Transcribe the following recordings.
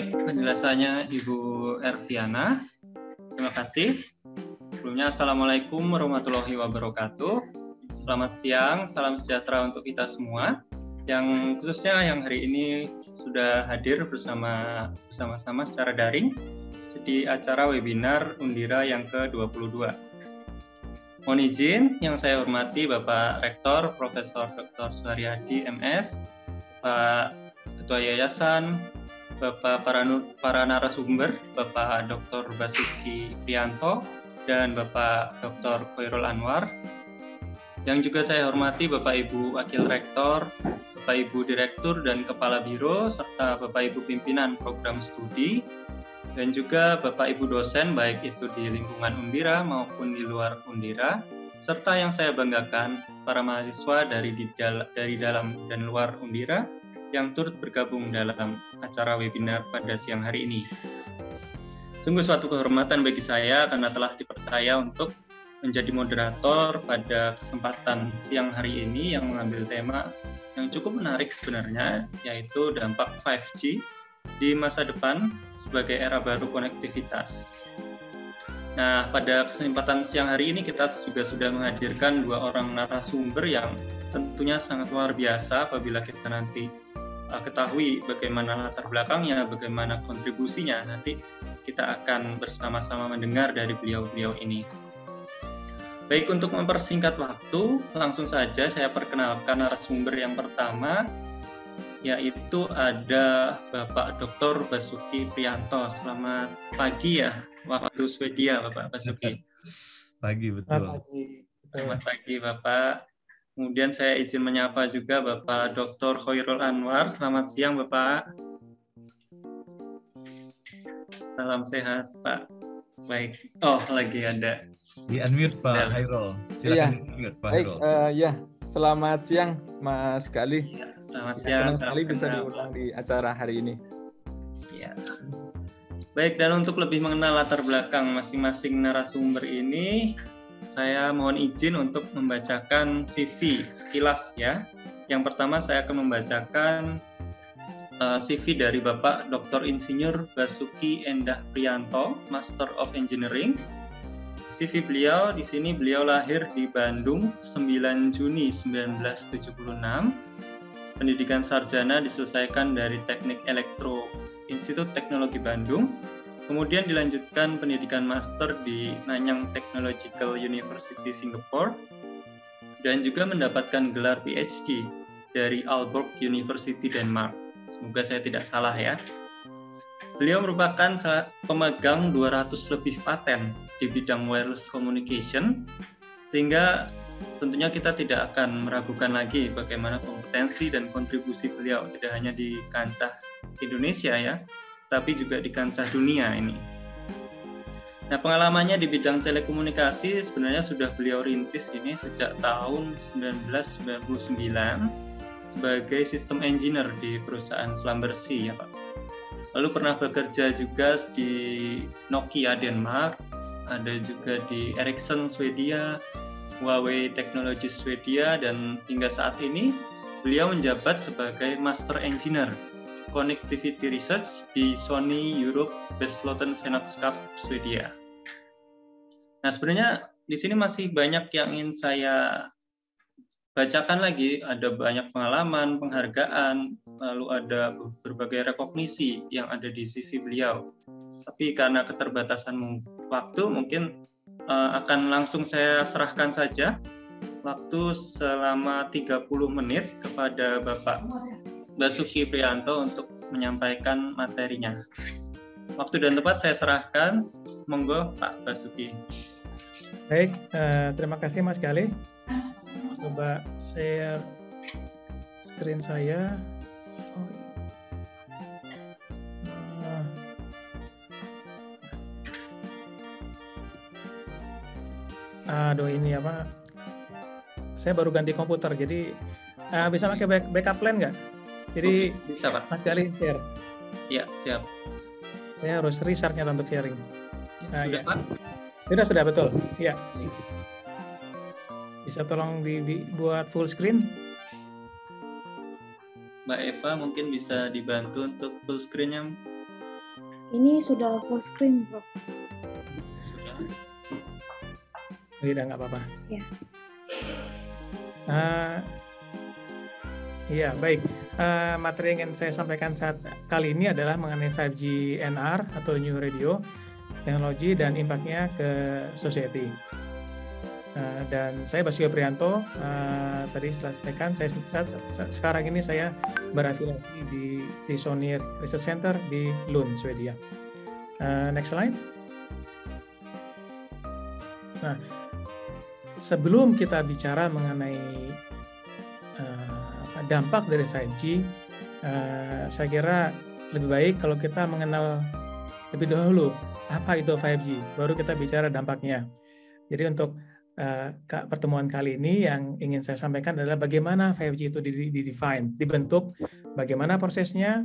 Baik, penjelasannya Ibu Erviana. Terima kasih. Sebelumnya, Assalamualaikum warahmatullahi wabarakatuh. Selamat siang, salam sejahtera untuk kita semua. Yang khususnya yang hari ini sudah hadir bersama bersama-sama secara daring di acara webinar Undira yang ke-22. Mohon izin yang saya hormati Bapak Rektor Profesor Dr. Suharyadi MS, Pak Ketua Yayasan, Bapak para, para narasumber, Bapak Dr. Basuki Prianto, dan Bapak Dr. Khairul Anwar. Yang juga saya hormati Bapak Ibu Wakil Rektor, Bapak Ibu Direktur dan Kepala Biro, serta Bapak Ibu Pimpinan Program Studi, dan juga Bapak Ibu dosen baik itu di lingkungan Undira maupun di luar Undira, serta yang saya banggakan para mahasiswa dari di dari dalam dan luar Undira yang turut bergabung dalam acara webinar pada siang hari ini. Sungguh suatu kehormatan bagi saya karena telah dipercaya untuk menjadi moderator pada kesempatan siang hari ini yang mengambil tema yang cukup menarik sebenarnya, yaitu dampak 5G di masa depan sebagai era baru konektivitas. Nah, pada kesempatan siang hari ini kita juga sudah menghadirkan dua orang narasumber yang tentunya sangat luar biasa apabila kita nanti uh, ketahui bagaimana latar belakangnya, bagaimana kontribusinya. Nanti kita akan bersama-sama mendengar dari beliau-beliau ini. Baik, untuk mempersingkat waktu, langsung saja saya perkenalkan narasumber yang pertama, yaitu ada Bapak Dr. Basuki Prianto. Selamat pagi ya, waktu Swedia, Bapak Basuki. Pagi, betul. Selamat pagi, Selamat pagi Bapak. Kemudian saya izin menyapa juga Bapak Dr. Khairul Anwar. Selamat siang Bapak. Salam sehat Pak. Baik. Oh lagi ada. Di unmute Pak Khairul. Silakan iya. unmute Pak Khairul. Baik, uh, ya. Selamat siang Mas Kali. Ya, selamat siang. Senang sekali bisa diundang di acara hari ini. Ya. Baik, dan untuk lebih mengenal latar belakang masing-masing narasumber ini, saya mohon izin untuk membacakan CV sekilas ya. Yang pertama saya akan membacakan eh, CV dari Bapak Dr. Insinyur Basuki Endah Prianto, Master of Engineering. CV beliau di sini beliau lahir di Bandung 9 Juni 1976. Pendidikan sarjana diselesaikan dari Teknik Elektro Institut Teknologi Bandung Kemudian dilanjutkan pendidikan master di Nanyang Technological University Singapore dan juga mendapatkan gelar PhD dari Aalborg University Denmark. Semoga saya tidak salah ya. Beliau merupakan pemegang 200 lebih paten di bidang wireless communication sehingga tentunya kita tidak akan meragukan lagi bagaimana kompetensi dan kontribusi beliau tidak hanya di kancah Indonesia ya, tapi juga di kancah dunia ini. Nah, pengalamannya di bidang telekomunikasi sebenarnya sudah beliau rintis ini sejak tahun 1999 sebagai sistem engineer di perusahaan selam bersih ya Pak. Lalu pernah bekerja juga di Nokia Denmark, ada juga di Ericsson Swedia, Huawei Technology Swedia dan hingga saat ini beliau menjabat sebagai Master Engineer Connectivity Research di Sony Europe Vesloten Vennootskap Swedia. Nah sebenarnya di sini masih banyak yang ingin saya bacakan lagi. Ada banyak pengalaman, penghargaan, lalu ada berbagai rekognisi yang ada di CV beliau. Tapi karena keterbatasan waktu mungkin uh, akan langsung saya serahkan saja waktu selama 30 menit kepada Bapak Basuki Prianto untuk menyampaikan materinya. Waktu dan tempat saya serahkan, monggo Pak Basuki. Baik, uh, terima kasih Mas Gali. Coba share screen saya. Oh. Uh, aduh ini apa? Saya baru ganti komputer, jadi uh, bisa pakai backup plan nggak? Jadi Oke, bisa Pak. Mas Gali share. Iya, siap. Saya harus researchnya untuk sharing. Ya, nah, sudah ya. Pak? Sudah, sudah betul. Iya. Bisa tolong dibuat full screen? Mbak Eva mungkin bisa dibantu untuk full screen-nya. Ini sudah full screen, Bro. Sudah. Tidak, nggak apa-apa. Ya. Uh, Iya, baik. Uh, materi yang ingin saya sampaikan saat kali ini adalah mengenai 5G NR atau New Radio, teknologi dan impactnya ke society. Uh, dan saya Basio Prianto, uh, tadi setelah sampaikan, saya saat, sekarang ini saya berafiliasi di, di Sonier Research Center di Lund, Swedia. Uh, next slide. Nah, sebelum kita bicara mengenai dampak dari 5G, uh, eh, saya kira lebih baik kalau kita mengenal lebih dahulu apa itu 5G, baru kita bicara dampaknya. Jadi untuk uh, pertemuan kali ini yang ingin saya sampaikan adalah bagaimana 5G itu didefine, dibentuk, bagaimana prosesnya,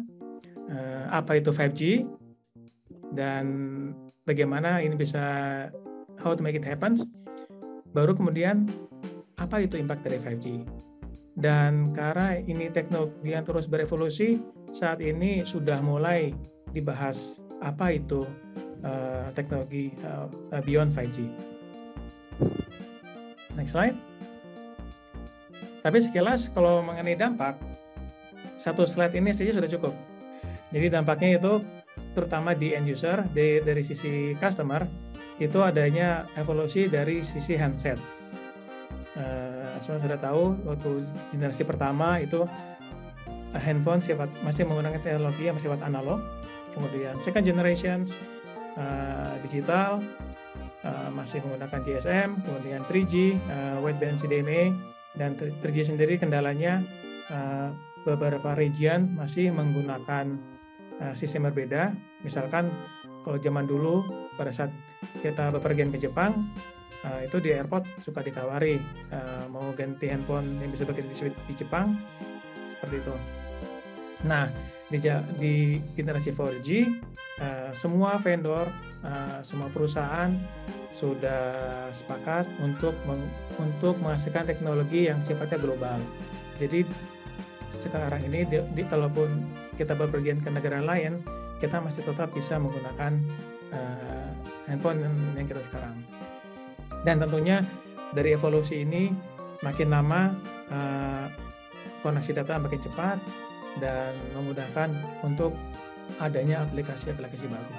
uh, apa itu 5G, dan bagaimana ini bisa how to make it happen. Baru kemudian apa itu impact dari 5G. Dan karena ini teknologi yang terus berevolusi, saat ini sudah mulai dibahas apa itu uh, teknologi uh, beyond 5G. Next slide. Tapi sekilas kalau mengenai dampak, satu slide ini saja sudah cukup. Jadi dampaknya itu terutama di end user, dari, dari sisi customer, itu adanya evolusi dari sisi handset. Uh, semua sudah tahu waktu generasi pertama itu uh, handphone sifat masih menggunakan teknologi yang sifat analog. Kemudian second generation uh, digital uh, masih menggunakan GSM, kemudian 3G, uh, wideband CDMA dan 3G sendiri kendalanya uh, beberapa region masih menggunakan uh, sistem berbeda. Misalkan kalau zaman dulu pada saat kita bepergian ke Jepang, uh, itu di airport suka ditawari uh, mau ganti handphone yang bisa pakai di, di Jepang seperti itu. Nah di, di generasi 4G uh, eh, semua vendor, uh, semua perusahaan sudah sepakat untuk meng, untuk menghasilkan teknologi yang sifatnya global. Jadi sekarang ini di, di kalaupun kita berpergian ke negara lain, kita masih tetap bisa menggunakan uh, handphone yang kita sekarang. Dan tentunya dari evolusi ini makin lama uh, koneksi data makin cepat dan memudahkan untuk adanya aplikasi-aplikasi baru.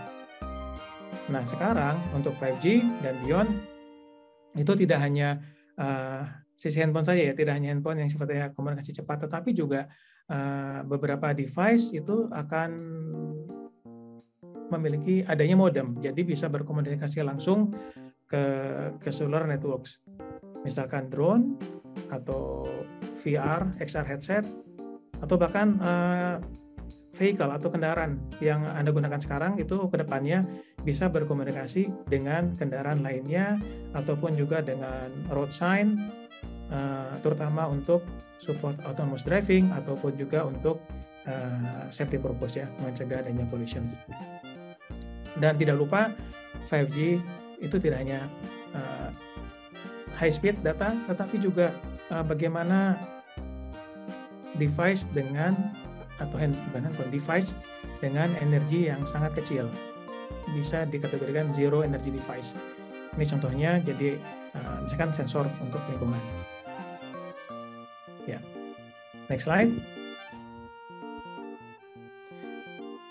Nah sekarang untuk 5G dan beyond itu tidak hanya uh, sisi handphone saja ya, tidak hanya handphone yang sifatnya komunikasi cepat, tetapi juga uh, beberapa device itu akan memiliki adanya modem, jadi bisa berkomunikasi langsung ke ke solar networks. Misalkan drone atau VR, XR headset atau bahkan uh, vehicle atau kendaraan yang Anda gunakan sekarang itu ke depannya bisa berkomunikasi dengan kendaraan lainnya ataupun juga dengan road sign uh, terutama untuk support autonomous driving ataupun juga untuk uh, safety purpose ya mencegah adanya collision. Dan tidak lupa 5G itu tidak hanya uh, high speed data, tetapi juga uh, bagaimana device dengan atau hand, handphone device dengan energi yang sangat kecil bisa dikategorikan zero energy device. Ini contohnya jadi uh, misalkan sensor untuk lingkungan. Ya, next slide.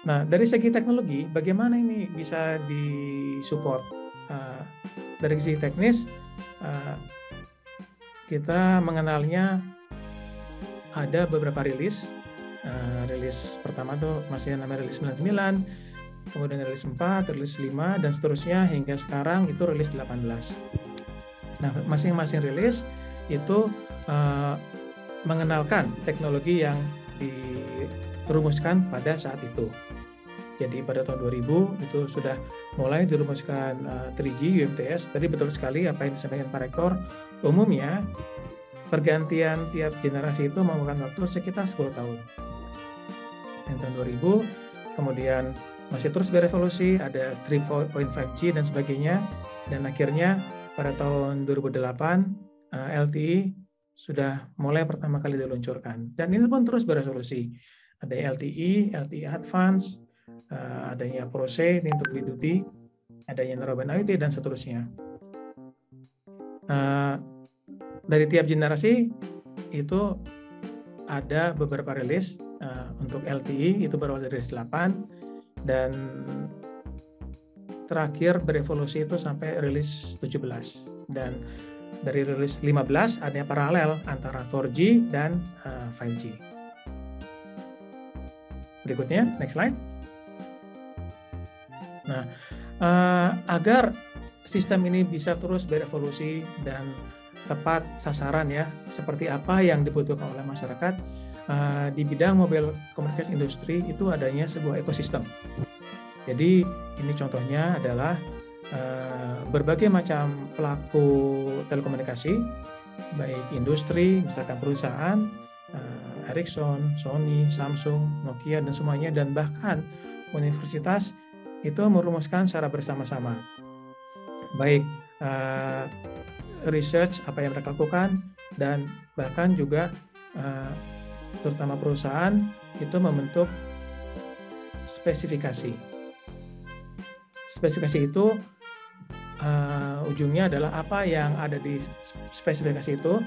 Nah, dari segi teknologi, bagaimana ini bisa disupport? Uh, dari sisi teknis uh, kita mengenalnya ada beberapa rilis. Uh, rilis pertama tuh masih namanya rilis 99, kemudian rilis 4, rilis 5 dan seterusnya hingga sekarang itu rilis 18. Nah, masing-masing rilis itu mengenalkan teknologi yang dirumuskan pada saat itu. Jadi pada tahun 2000 itu sudah mulai dirumuskan uh, 3G UMTS. Tadi betul sekali apa yang disampaikan Pak Rektor. Umumnya pergantian tiap generasi itu memakan waktu sekitar 10 tahun. Yang tahun 2000, kemudian masih terus berevolusi, ada 3.5G dan sebagainya. Dan akhirnya pada tahun 2008 uh, LTE sudah mulai pertama kali diluncurkan. Dan ini pun terus berevolusi. Ada LTE, LTE Advance, uh, adanya Prose untuk B2B, adanya Narrowband IoT dan seterusnya. Uh, dari tiap generasi itu ada beberapa rilis uh, untuk LTE itu berawal dari rilis 8 dan terakhir berevolusi itu sampai rilis 17 dan dari rilis 15 ada paralel antara 4G dan uh, 5G. Berikutnya, next slide. Nah, uh, agar sistem ini bisa terus berevolusi dan tepat sasaran ya, seperti apa yang dibutuhkan oleh masyarakat uh, di bidang mobil komunikasi industri itu adanya sebuah ekosistem. Jadi ini contohnya adalah uh, berbagai macam pelaku telekomunikasi, baik industri, misalkan perusahaan, uh, Ericsson, Sony, Samsung, Nokia dan semuanya, dan bahkan universitas itu merumuskan secara bersama-sama. Baik uh, research apa yang mereka lakukan dan bahkan juga uh, terutama perusahaan itu membentuk spesifikasi. Spesifikasi itu uh, ujungnya adalah apa yang ada di spesifikasi itu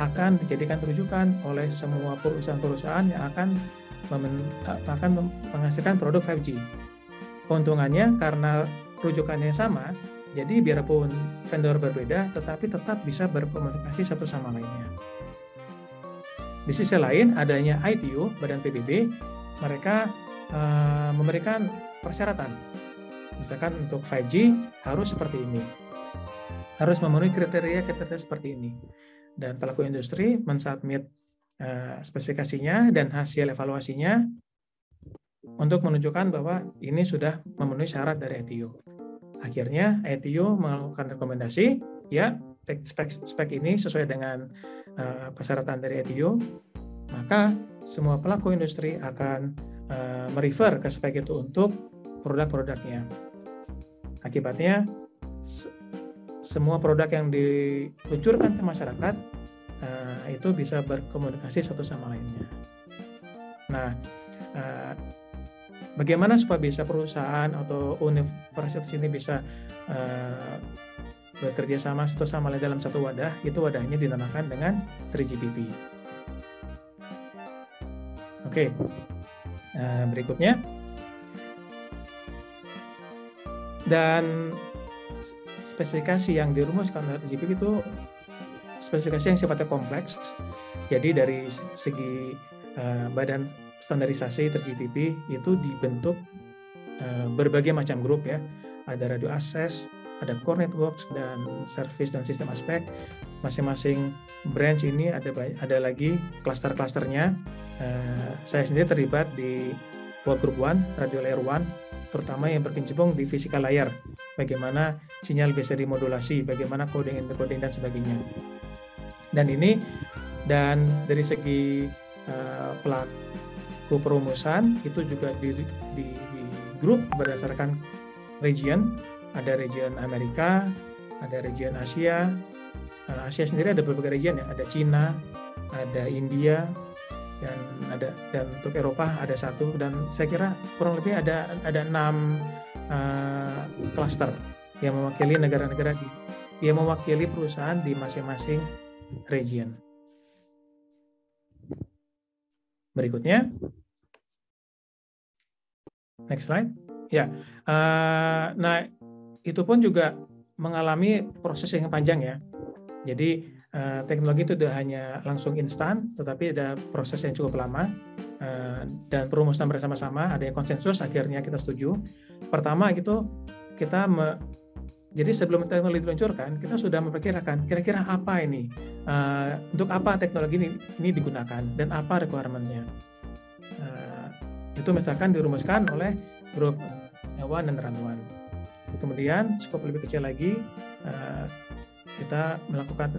akan dijadikan rujukan oleh semua perusahaan-perusahaan yang akan akan menghasilkan produk 5G keuntungannya karena rujukannya sama, jadi biarpun vendor berbeda, tetapi tetap bisa berkomunikasi satu sama lainnya. Di sisi lain, adanya ITU, Badan PBB, mereka uh, memberikan persyaratan. Misalkan untuk 5G harus seperti ini. Harus memenuhi kriteria-kriteria seperti ini. Dan pelaku industri mensubmit uh, spesifikasinya dan hasil evaluasinya untuk menunjukkan bahwa ini sudah memenuhi syarat dari ETU. Akhirnya ETU melakukan rekomendasi, ya spek, spek ini sesuai dengan uh, persyaratan dari ETU, maka semua pelaku industri akan uh, merefer ke spek itu untuk produk-produknya. Akibatnya semua produk yang diluncurkan ke masyarakat uh, itu bisa berkomunikasi satu sama lainnya. Nah, uh, bagaimana supaya bisa perusahaan atau universitas ini bisa uh, bekerja sama satu sama lain dalam satu wadah, itu wadahnya dinamakan dengan 3GPP. Oke, uh, berikutnya. Dan spesifikasi yang dirumuskan oleh 3GPP itu spesifikasi yang sifatnya kompleks. Jadi dari segi uh, badan standarisasi 3GPP itu dibentuk uh, berbagai macam grup ya. Ada radio access, ada core networks dan service dan sistem aspek. Masing-masing branch ini ada ada lagi klaster-klasternya. Uh, saya sendiri terlibat di work group one, radio layer one, terutama yang berkecimpung di physical layer. Bagaimana sinyal bisa dimodulasi, bagaimana coding, encoding dan sebagainya. Dan ini dan dari segi uh, perumusan itu juga di, di, di grup berdasarkan region. Ada region Amerika, ada region Asia. Asia sendiri ada berbagai region ya. Ada Cina, ada India, dan ada dan untuk Eropa ada satu dan saya kira kurang lebih ada ada enam uh, cluster yang mewakili negara-negara di yang mewakili perusahaan di masing-masing region. Berikutnya, next slide. Ya, uh, nah itu pun juga mengalami proses yang panjang ya. Jadi uh, teknologi itu tidak hanya langsung instan, tetapi ada proses yang cukup lama uh, dan perumusan bersama-sama, ada yang konsensus, akhirnya kita setuju. Pertama gitu kita me, jadi sebelum teknologi diluncurkan, kita sudah memperkirakan kira-kira apa ini, uh, untuk apa teknologi ini, ini digunakan dan apa requirementnya. Uh, itu misalkan dirumuskan oleh grup hewan dan randuan. Kemudian skop lebih kecil lagi, uh, kita melakukan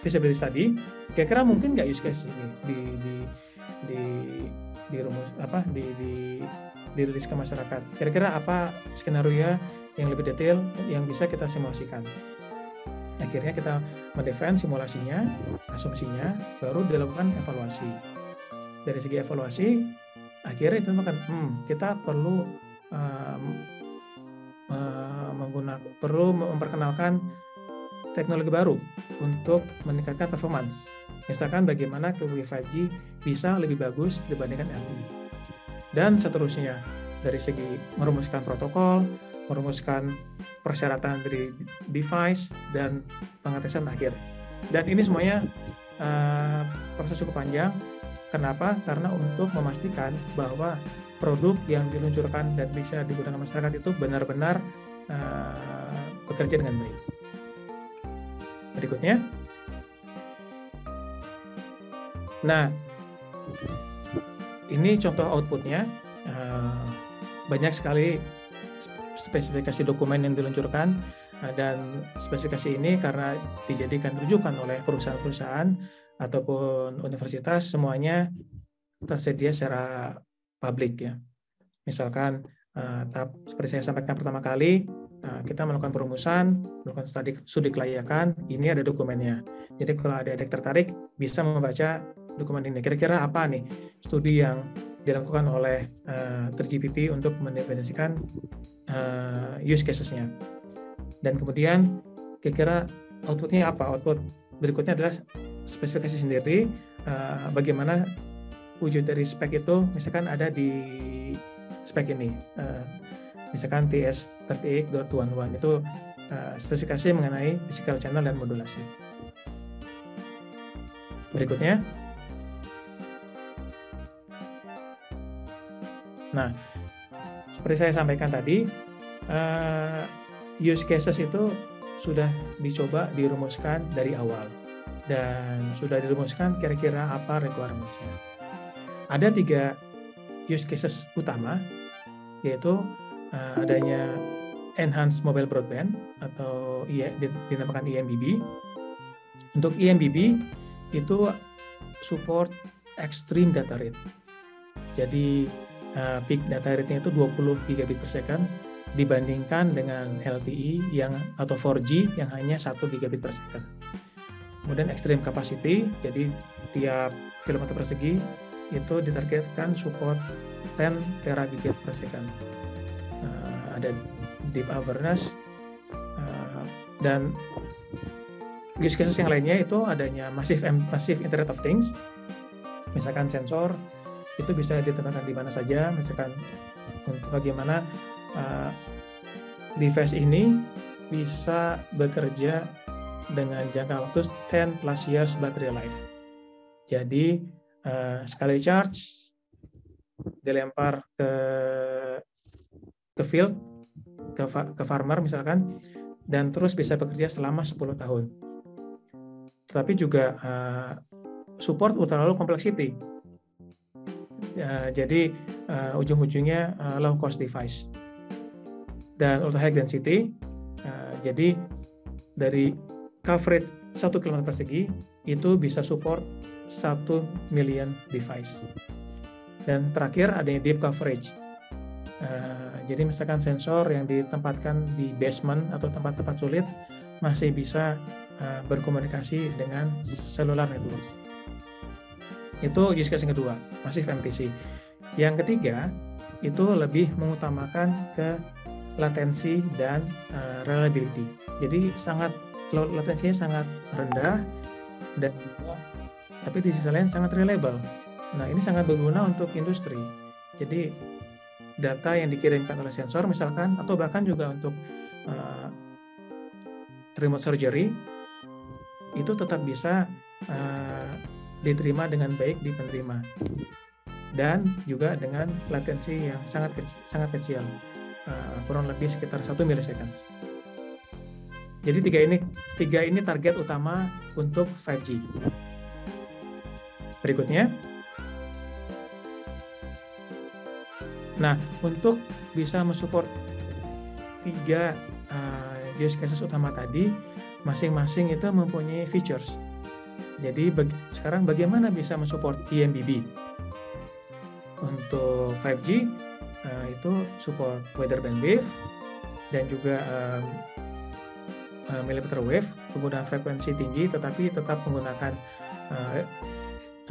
feasibility study. Kira-kira mungkin nggak use case ini di di di di rumus apa di di dirilis ke masyarakat. Kira-kira apa skenario yang lebih detail yang bisa kita simulasikan. Akhirnya kita mendefine simulasinya, asumsinya, baru dilakukan evaluasi. Dari segi evaluasi, akhirnya kita makan hmm, kita perlu um, uh, menggunakan perlu memperkenalkan teknologi baru untuk meningkatkan performance. Misalkan bagaimana teknologi 5G bisa lebih bagus dibandingkan LTE. Dan seterusnya, dari segi merumuskan protokol, merumuskan persyaratan dari device, dan pengetesan akhir. Dan ini semuanya uh, proses cukup panjang. Kenapa? Karena untuk memastikan bahwa produk yang diluncurkan dan bisa digunakan masyarakat itu benar-benar uh, bekerja dengan baik. Berikutnya. Nah, ini contoh outputnya. Uh, banyak sekali spesifikasi dokumen yang diluncurkan uh, dan spesifikasi ini karena dijadikan rujukan oleh perusahaan-perusahaan ataupun universitas semuanya tersedia secara publik ya. Misalkan uh, tahap seperti saya sampaikan pertama kali Nah, kita melakukan perumusan, melakukan studi, studi kelayakan, ini ada dokumennya. Jadi kalau ada adik tertarik, bisa membaca dokumen ini. Kira-kira apa nih studi yang dilakukan oleh uh, eh, 3GPP untuk mendefinisikan uh, use cases-nya. Dan kemudian kira-kira outputnya apa? Output berikutnya adalah spesifikasi sendiri, uh, bagaimana wujud dari spek itu, misalkan ada di spek ini. Uh, misalkan TS38.11 itu uh, spesifikasi mengenai physical channel dan modulasi. Berikutnya. Nah, seperti saya sampaikan tadi, uh, use cases itu sudah dicoba dirumuskan dari awal dan sudah dirumuskan kira-kira apa requirements-nya. Ada tiga use cases utama, yaitu uh, adanya enhanced mobile broadband atau dinamakan EMBB. Untuk EMBB itu support extreme data rate. Jadi uh, peak data rate-nya itu 20 gigabit per second dibandingkan dengan LTE yang atau 4G yang hanya 1 gigabit per second. Kemudian extreme capacity, jadi tiap kilometer persegi itu ditargetkan support 10 terabit per second ada deep awareness uh, dan use cases yang lainnya itu adanya massive massive Internet of Things misalkan sensor itu bisa ditempatkan di mana saja misalkan bagaimana uh, device ini bisa bekerja dengan jangka waktu 10 plus years battery life jadi uh, sekali charge dilempar ke ke field ke, ke farmer misalkan dan terus bisa bekerja selama 10 tahun. Tetapi juga uh, support low complexity. Uh, jadi uh, ujung-ujungnya uh, low cost device. Dan ultra high density. Uh, jadi dari coverage 1 km persegi itu bisa support 1 million device. Dan terakhir adanya deep coverage Eh, jadi misalkan sensor yang ditempatkan di basement atau tempat-tempat sulit masih bisa uh, berkomunikasi dengan cellular network. Itu use case yang kedua, masih MTC. Yang ketiga, itu lebih mengutamakan ke latensi dan uh, reliability. Jadi sangat latensinya sangat rendah dan tapi di sisi lain sangat reliable. Nah, ini sangat berguna untuk industri. Jadi data yang dikirimkan oleh sensor misalkan atau bahkan juga untuk uh, remote surgery itu tetap bisa uh, diterima dengan baik di penerima dan juga dengan latensi yang sangat kecil, sangat kecil uh, kurang lebih sekitar satu milisecond. Jadi tiga ini tiga ini target utama untuk 5G. Berikutnya Nah, untuk bisa mensupport tiga uh, use cases utama tadi, masing-masing itu mempunyai features. Jadi bag sekarang bagaimana bisa mensupport EMBB? Untuk 5G uh, itu support weather bandwidth dan juga um, uh, millimeter wave penggunaan frekuensi tinggi tetapi tetap menggunakan uh,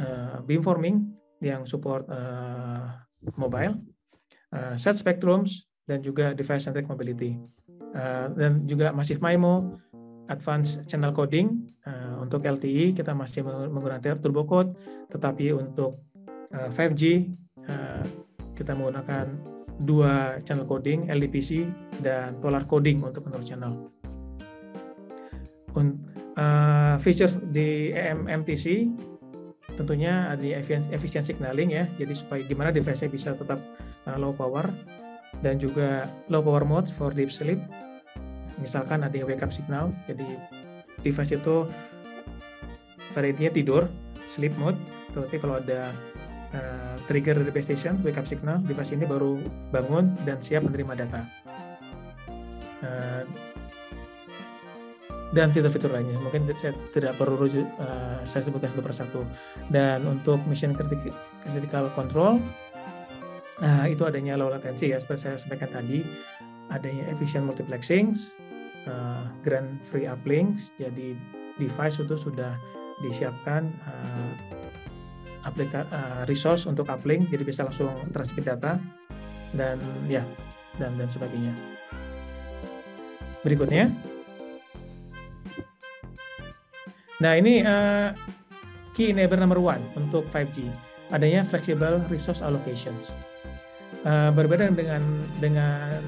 uh, beamforming yang support uh, mobile, uh, set spectrums, dan juga device-centric mobility. Uh, dan juga Massive MIMO, advanced channel coding, uh, untuk LTE kita masih menggunakan turbo code, tetapi untuk uh, 5G uh, kita menggunakan dua channel coding, LDPC dan polar coding untuk control channel. Uh, feature di MTC tentunya ada efisien signaling ya, jadi supaya gimana device-nya bisa tetap uh, low power dan juga low power mode for deep sleep. Misalkan ada wake up signal, jadi device itu intinya tidur, sleep mode, tetapi kalau ada uh, trigger dari PlayStation, wake up signal, device ini baru bangun dan siap menerima data. Uh, dan fitur-fitur lainnya. Mungkin saya tidak perlu uh, saya sebutkan satu persatu. Dan untuk mission critical control, uh, itu adanya low latency ya, seperti saya sampaikan tadi, adanya efficient multiplexing, uh, grand free uplinks, jadi device itu sudah disiapkan uh, aplika, uh, resource untuk uplink jadi bisa langsung transmit data dan ya dan dan sebagainya. Berikutnya. Nah, ini uh, key enabler number one untuk 5G. Adanya flexible resource allocations. Uh, berbeda dengan dengan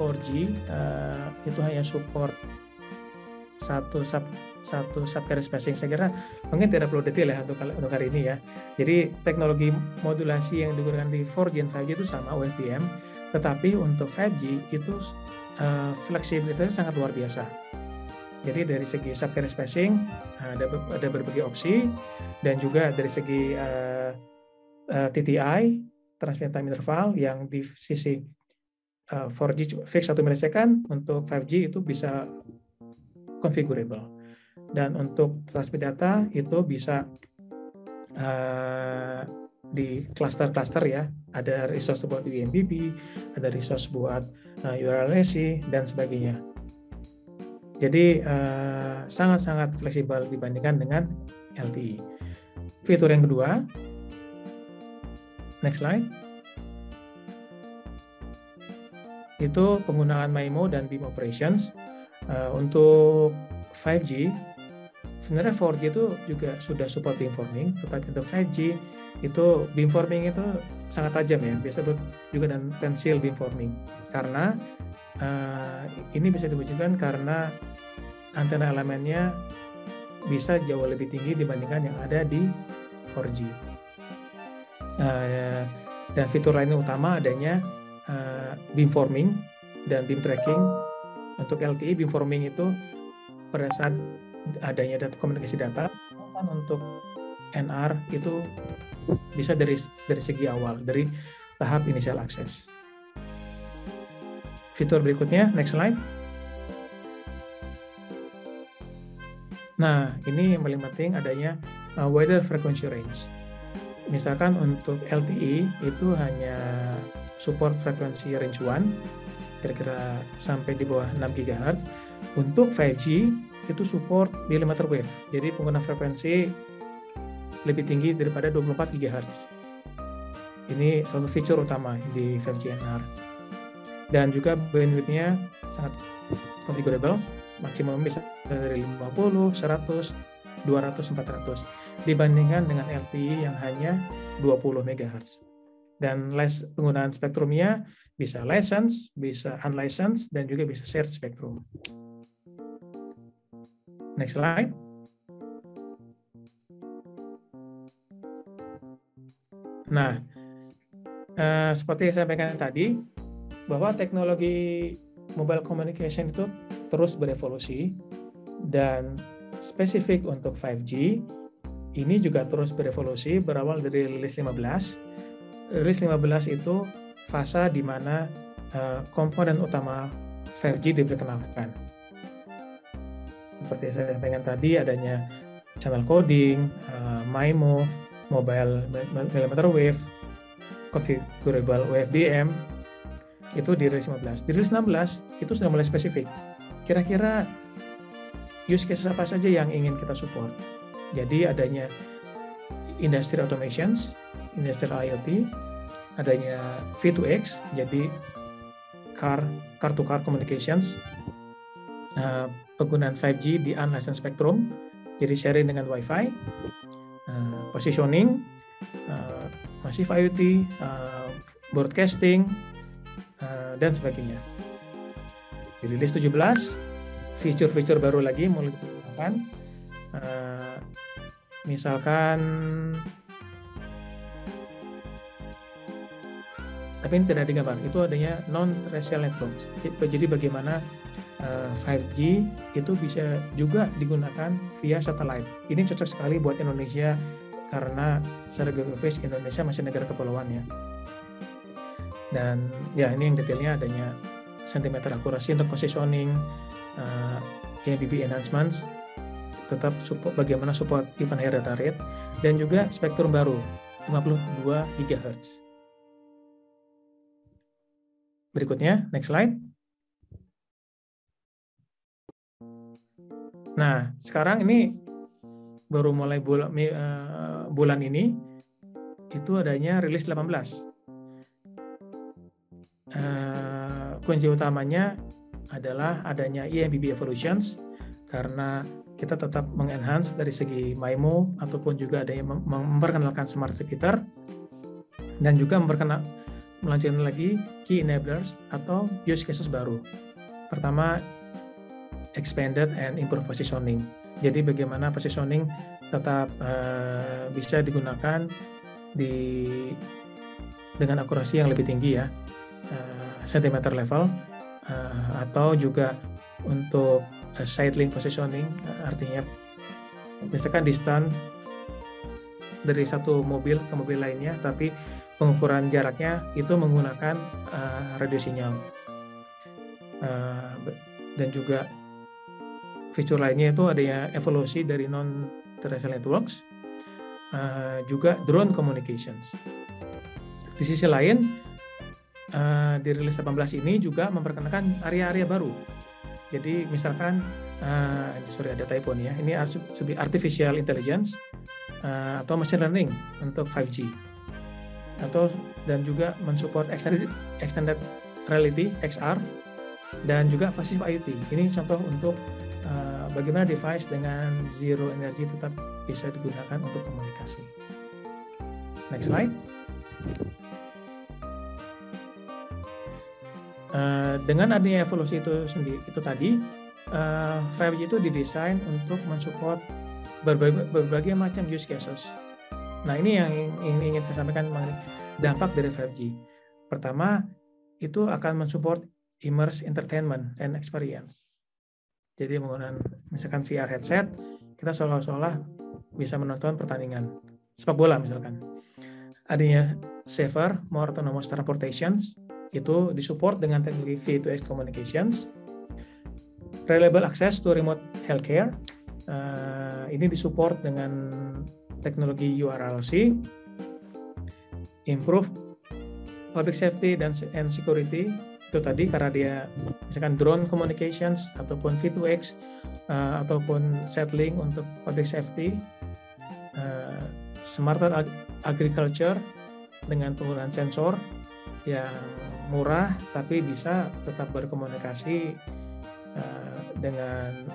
4G uh, itu hanya support satu sub satu subcarrier spacing. Saya kira mungkin tidak perlu detail ya untuk, untuk hari ini ya. Jadi teknologi modulasi yang digunakan di 4G dan 5G itu sama UFBM, tetapi untuk 5G itu uh, fleksibilitasnya sangat luar biasa. Jadi dari segi subcarrier spacing ada ada berbagai opsi dan juga dari segi uh, uh, TTI transmit time interval yang di sisi uh, 4G fix 1 milisecond untuk 5G itu bisa configurable dan untuk transmit data itu bisa uh, di cluster-cluster ya. Ada resource buat UMBP ada resource buat uh, eh, URLSC dan sebagainya. Jadi eh, sangat-sangat uh, fleksibel dibandingkan dengan LTE fitur yang kedua. Next slide. Itu penggunaan MIMO dan beam operations. Uh, untuk 5G sebenarnya 4G itu juga sudah support beamforming, tetapi untuk 5G itu beamforming itu sangat tajam ya, biasa juga dan pensil beamforming. Karena uh, ini bisa diwujudkan karena antena elemennya bisa jauh lebih tinggi dibandingkan yang ada di 4G. Uh, eh, dan fitur lainnya utama adanya uh, beamforming dan beam tracking. Untuk LTE beamforming itu pada saat adanya data komunikasi data kan untuk NR itu bisa dari dari segi awal dari tahap initial access. Fitur berikutnya, next slide. Nah, ini yang paling penting adanya uh, wider frequency range. Misalkan untuk LTE itu hanya support frekuensi range 1, kira-kira sampai di bawah 6 GHz. Untuk 5G itu support millimeter wave. Jadi pengguna frekuensi lebih tinggi daripada 24 GHz. Ini salah satu fitur utama di 5G NR. Dan juga bandwidth-nya sangat configurable, maksimum bisa dari 50, 100, 200, 400 dibandingkan dengan LTE yang hanya 20 MHz. Dan les penggunaan spektrumnya bisa license, bisa unlicensed, dan juga bisa shared spektrum. Next slide. Nah, eh, seperti yang saya sampaikan tadi, bahwa teknologi mobile communication itu terus berevolusi dan spesifik untuk 5G ini juga terus berevolusi berawal dari rilis 15. Rilis 15 itu fase di mana uh, komponen utama 5G diperkenalkan seperti saya sampaikan tadi adanya channel coding, uh, MIMO, mobile millimeter wave, configurable UFBM itu di rilis 15. Di rilis 16 itu sudah mulai spesifik. Kira-kira use case apa saja yang ingin kita support. Jadi adanya industry automations, industrial IoT, adanya V2X, jadi car car to car communications, uh, penggunaan 5G di unlicensed spectrum, jadi sharing dengan WiFi, uh, positioning, uh, massive IoT, uh, broadcasting, uh, dan sebagainya. Di rilis 17, fitur-fitur baru lagi mulai digunakan. Uh, misalkan tapi ini tidak digambar itu adanya non terrestrial networks jadi bagaimana 5G eh, itu bisa juga digunakan via satelit ini cocok sekali buat Indonesia karena secara geografis Indonesia masih negara kepulauan ya. Dan ya ini yang detailnya adanya sentimeter akurasi untuk positioning uh, eh, ABB enhancements tetap support bagaimana support even higher data rate dan juga spektrum baru 52 GHz Berikutnya, next slide. Nah, sekarang ini baru mulai bulan, uh, bulan ini itu adanya rilis 18. Uh, kunci utamanya adalah adanya EMBB Evolutions karena kita tetap mengenhance dari segi MIMO ataupun juga ada yang memperkenalkan smart repeater dan juga memperkenal melanjutkan lagi key enablers atau use cases baru. Pertama, expanded and improve positioning. Jadi bagaimana positioning tetap uh, bisa digunakan di dengan akurasi yang lebih tinggi ya, uh, centimeter level, uh, atau juga untuk uh, side link positioning, uh, artinya misalkan distance dari satu mobil ke mobil lainnya, tapi pengukuran jaraknya itu menggunakan uh, radio sinyal uh, dan juga fitur lainnya itu adanya evolusi dari non terrestrial networks uh, juga drone communications. Di sisi lain uh, di rilis 18 ini juga memperkenalkan area-area baru. Jadi misalkan uh, sorry ada typo nih ya ini artificial intelligence uh, atau machine learning untuk 5G atau dan juga mensupport extended extended reality XR dan juga passive IoT. Ini contoh untuk uh, bagaimana device dengan zero energy tetap bisa digunakan untuk komunikasi. Next slide. Uh, dengan adanya evolusi itu sendiri itu tadi uh, 5G itu didesain untuk mensupport berbagai, berbagai macam use cases Nah ini yang ingin saya sampaikan mengenai dampak dari 5G. Pertama, itu akan mensupport immerse entertainment and experience. Jadi menggunakan misalkan VR headset, kita seolah-olah bisa menonton pertandingan sepak bola misalkan. Adanya safer, more autonomous transportations, itu disupport dengan teknologi V2X communications. Reliable access to remote healthcare, uh, ini disupport dengan teknologi URLC, improve public safety dan security itu tadi karena dia misalkan drone communications ataupun V2X uh, ataupun settling untuk public safety, uh, smarter ag agriculture dengan penggunaan sensor yang murah tapi bisa tetap berkomunikasi uh, dengan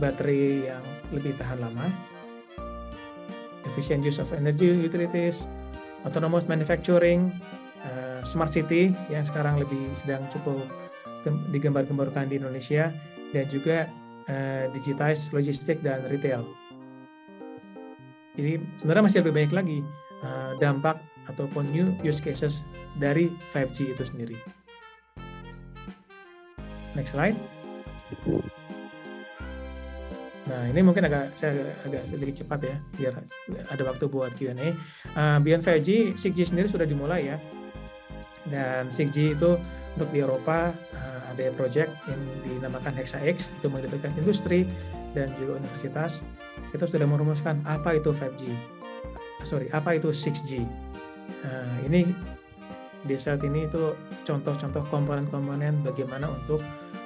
baterai yang lebih tahan lama efficient use of energy utilities, autonomous manufacturing, uh, smart city yang sekarang lebih sedang cukup digembar-gemborkan di Indonesia, dan juga uh, digitize logistik dan retail. Jadi sebenarnya masih lebih banyak lagi uh, dampak ataupun new use cases dari 5G itu sendiri. Next slide. Nah, ini mungkin agak saya agak sedikit cepat ya, biar ada waktu buat Q&A. Uh, Beyond 5G, 6G sendiri sudah dimulai ya. Dan 6G itu untuk di Eropa uh, ada project yang dinamakan HexaX itu melibatkan industri dan juga universitas. Kita sudah merumuskan apa itu 5G, sorry, apa itu 6G. Uh, ini di saat ini itu contoh-contoh komponen-komponen bagaimana untuk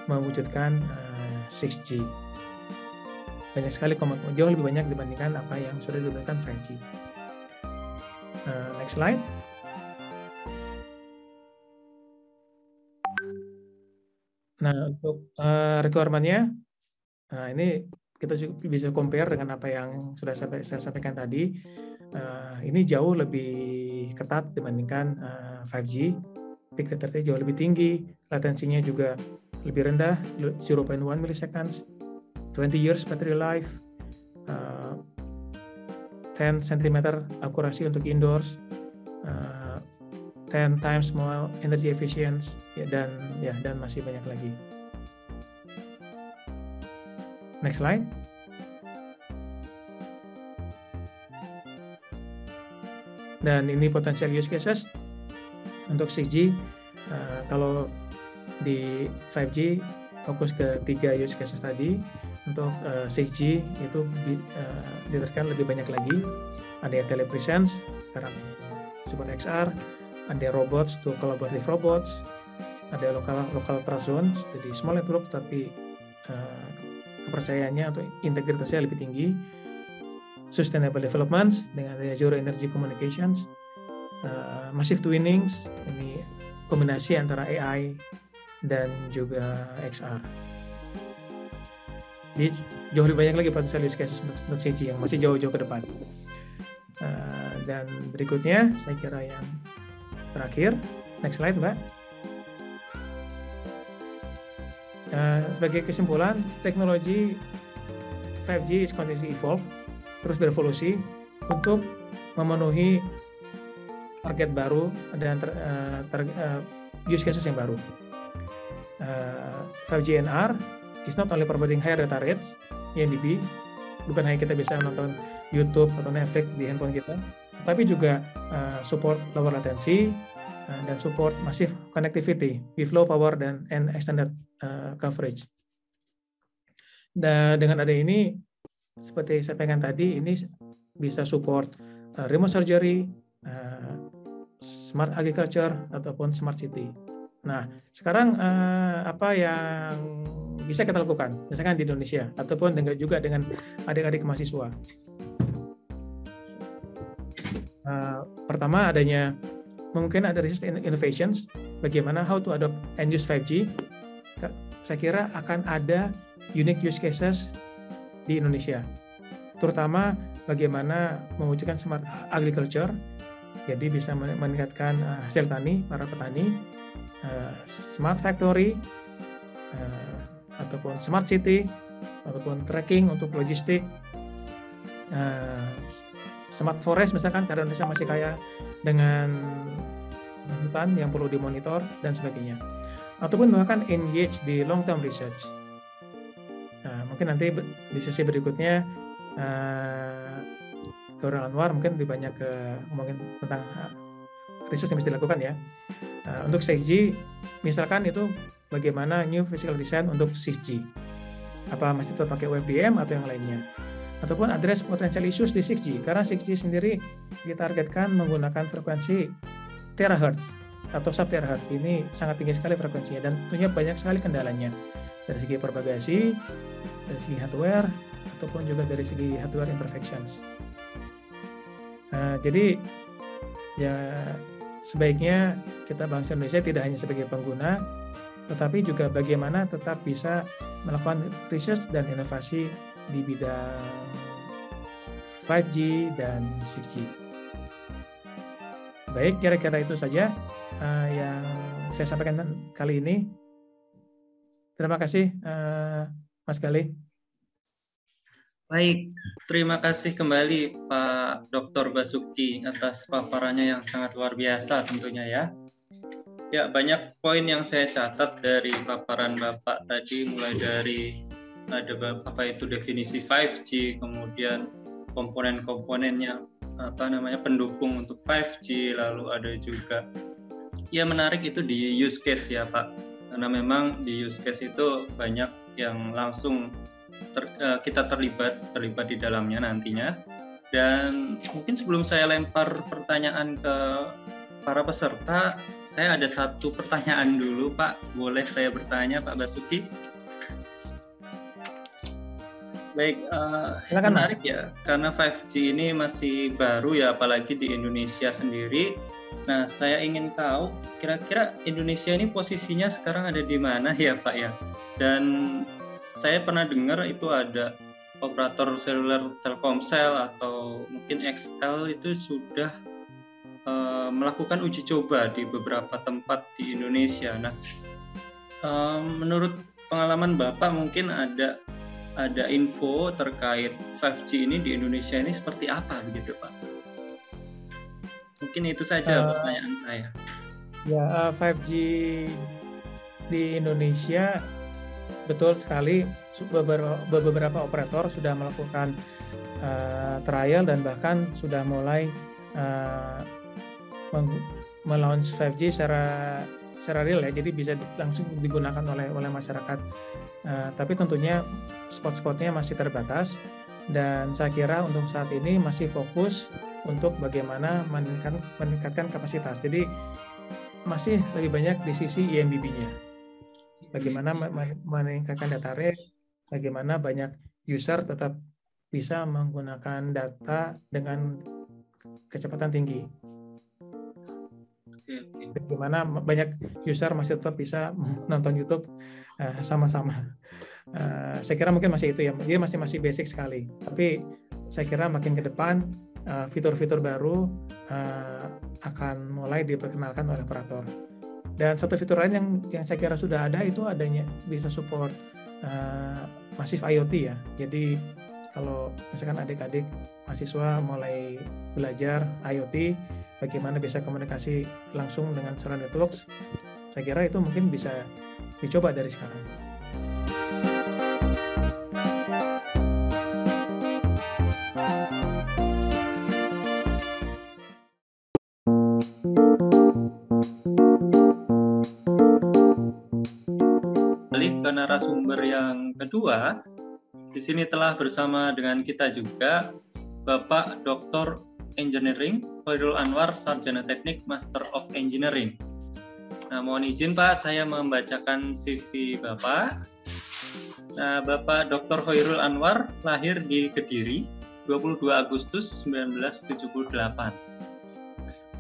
mewujudkan uh, 6G banyak sekali komen jauh lebih banyak dibandingkan apa yang sudah diberikan 5G. Uh, next slide. Nah, untuk uh, requirement-nya, nah ini kita juga bisa compare dengan apa yang sudah saya sampaikan tadi. Uh, ini jauh lebih ketat dibandingkan uh, 5G. Peak data jauh lebih tinggi, latensinya juga lebih rendah, 0.1 milliseconds, 20 years battery life, uh, 10 cm akurasi untuk indoors, uh, 10 times more energy efficient ya, dan ya dan masih banyak lagi. Next slide. Dan ini potensial use cases untuk 6G. Uh, kalau di 5G fokus ke tiga use cases tadi untuk uh, 6G itu uh, diterapkan lebih banyak lagi ada telepresence karena support XR ada robots untuk collaborative robots ada lokal lokal trust zones jadi small network tapi uh, kepercayaannya atau integritasnya lebih tinggi sustainable development dengan adanya zero energy communications uh, massive twinnings ini kombinasi antara AI dan juga XR. Jadi jauh lebih banyak lagi potensial use cases untuk, untuk CG yang masih jauh-jauh ke depan. Uh, dan berikutnya saya kira yang terakhir, next slide mbak. Uh, sebagai kesimpulan, teknologi 5G is continuously evolve, terus berevolusi untuk memenuhi target baru dan ter, uh, ter, uh, use cases yang baru uh, 5G NR is not only providing higher data rates INDB bukan hanya kita bisa nonton YouTube atau Netflix di handphone kita tapi juga uh, support lower latency uh, dan support massive connectivity with low power dan and extended uh, coverage. Dan dengan ada ini seperti saya pengen tadi ini bisa support uh, remote surgery uh, smart agriculture ataupun smart city. Nah, sekarang eh, apa yang bisa kita lakukan, misalkan di Indonesia ataupun dengan juga dengan adik-adik mahasiswa. Uh, pertama adanya mungkin ada research innovations, bagaimana how to adopt and use 5G. Saya kira akan ada unique use cases di Indonesia, terutama bagaimana mewujudkan smart agriculture, jadi bisa meningkatkan uh, hasil tani para petani Eh, smart factory ataupun smart city ataupun tracking untuk logistik smart forest misalkan karena Indonesia masih kaya dengan hutan yang perlu dimonitor dan sebagainya ataupun bahkan engage di long term research nah, mungkin nanti di sesi berikutnya uh, Gaurang Anwar mungkin lebih banyak ke ngomongin tentang riset yang mesti dilakukan ya. Nah, untuk 6G, misalkan itu bagaimana new physical design untuk 6G. Apa masih tetap pakai UFDM atau yang lainnya? Ataupun address potential issues di 6G, karena 6G sendiri ditargetkan menggunakan frekuensi terahertz atau sub terahertz. Ini sangat tinggi sekali frekuensinya dan tentunya banyak sekali kendalanya. Dari segi propagasi, dari segi hardware, ataupun juga dari segi hardware imperfections. Nah, jadi ya sebaiknya kita bangsa Indonesia tidak hanya sebagai pengguna, tetapi juga bagaimana tetap bisa melakukan riset dan inovasi di bidang 5G dan 6G. Baik, kira-kira itu saja uh, yang saya sampaikan kali ini. Terima kasih, uh, Mas Galih. Baik, terima kasih kembali Pak Dr. Basuki atas paparannya yang sangat luar biasa tentunya ya. Ya, banyak poin yang saya catat dari paparan Bapak tadi mulai dari ada apa itu definisi 5G, kemudian komponen-komponennya apa namanya pendukung untuk 5G, lalu ada juga ya menarik itu di use case ya Pak. Karena memang di use case itu banyak yang langsung ter, uh, kita terlibat terlibat di dalamnya nantinya. Dan mungkin sebelum saya lempar pertanyaan ke para peserta, saya ada satu pertanyaan dulu, Pak. Boleh saya bertanya, Pak Basuki? Baik, uh, menarik mas. ya, karena 5G ini masih baru ya, apalagi di Indonesia sendiri. Nah, saya ingin tahu kira-kira Indonesia ini posisinya sekarang ada di mana ya Pak ya? Dan saya pernah dengar itu ada operator seluler Telkomsel atau mungkin XL itu sudah uh, melakukan uji coba di beberapa tempat di Indonesia. Nah, uh, menurut pengalaman Bapak mungkin ada ada info terkait 5G ini di Indonesia ini seperti apa begitu Pak? Mungkin itu saja uh, pertanyaan saya. Ya, uh, 5G di Indonesia betul sekali beberapa, beberapa operator sudah melakukan uh, trial dan bahkan sudah mulai uh, melaunch 5G secara secara real ya, jadi bisa langsung digunakan oleh oleh masyarakat Uh, tapi tentunya spot-spotnya masih terbatas dan saya kira untuk saat ini masih fokus untuk bagaimana meningkatkan, meningkatkan kapasitas. Jadi masih lebih banyak di sisi IMBB-nya. Bagaimana meningkatkan data rate, bagaimana banyak user tetap bisa menggunakan data dengan kecepatan tinggi. Bagaimana banyak user masih tetap bisa nonton YouTube Eh, sama-sama. Uh, saya kira mungkin masih itu ya, dia masih masih basic sekali. Tapi saya kira makin ke depan uh, fitur-fitur baru uh, akan mulai diperkenalkan oleh operator. Dan satu fitur lain yang yang saya kira sudah ada itu adanya bisa support uh, masif IoT ya. Jadi kalau misalkan adik-adik mahasiswa mulai belajar IoT, bagaimana bisa komunikasi langsung dengan cellular networks, saya kira itu mungkin bisa dicoba dari sekarang. Ke narasumber yang kedua, di sini telah bersama dengan kita juga Bapak Dr. Engineering Khairul Anwar, Sarjana Teknik Master of Engineering Nah, mohon izin Pak, saya membacakan CV Bapak. Nah, Bapak Dr. Hoirul Anwar lahir di Kediri 22 Agustus 1978.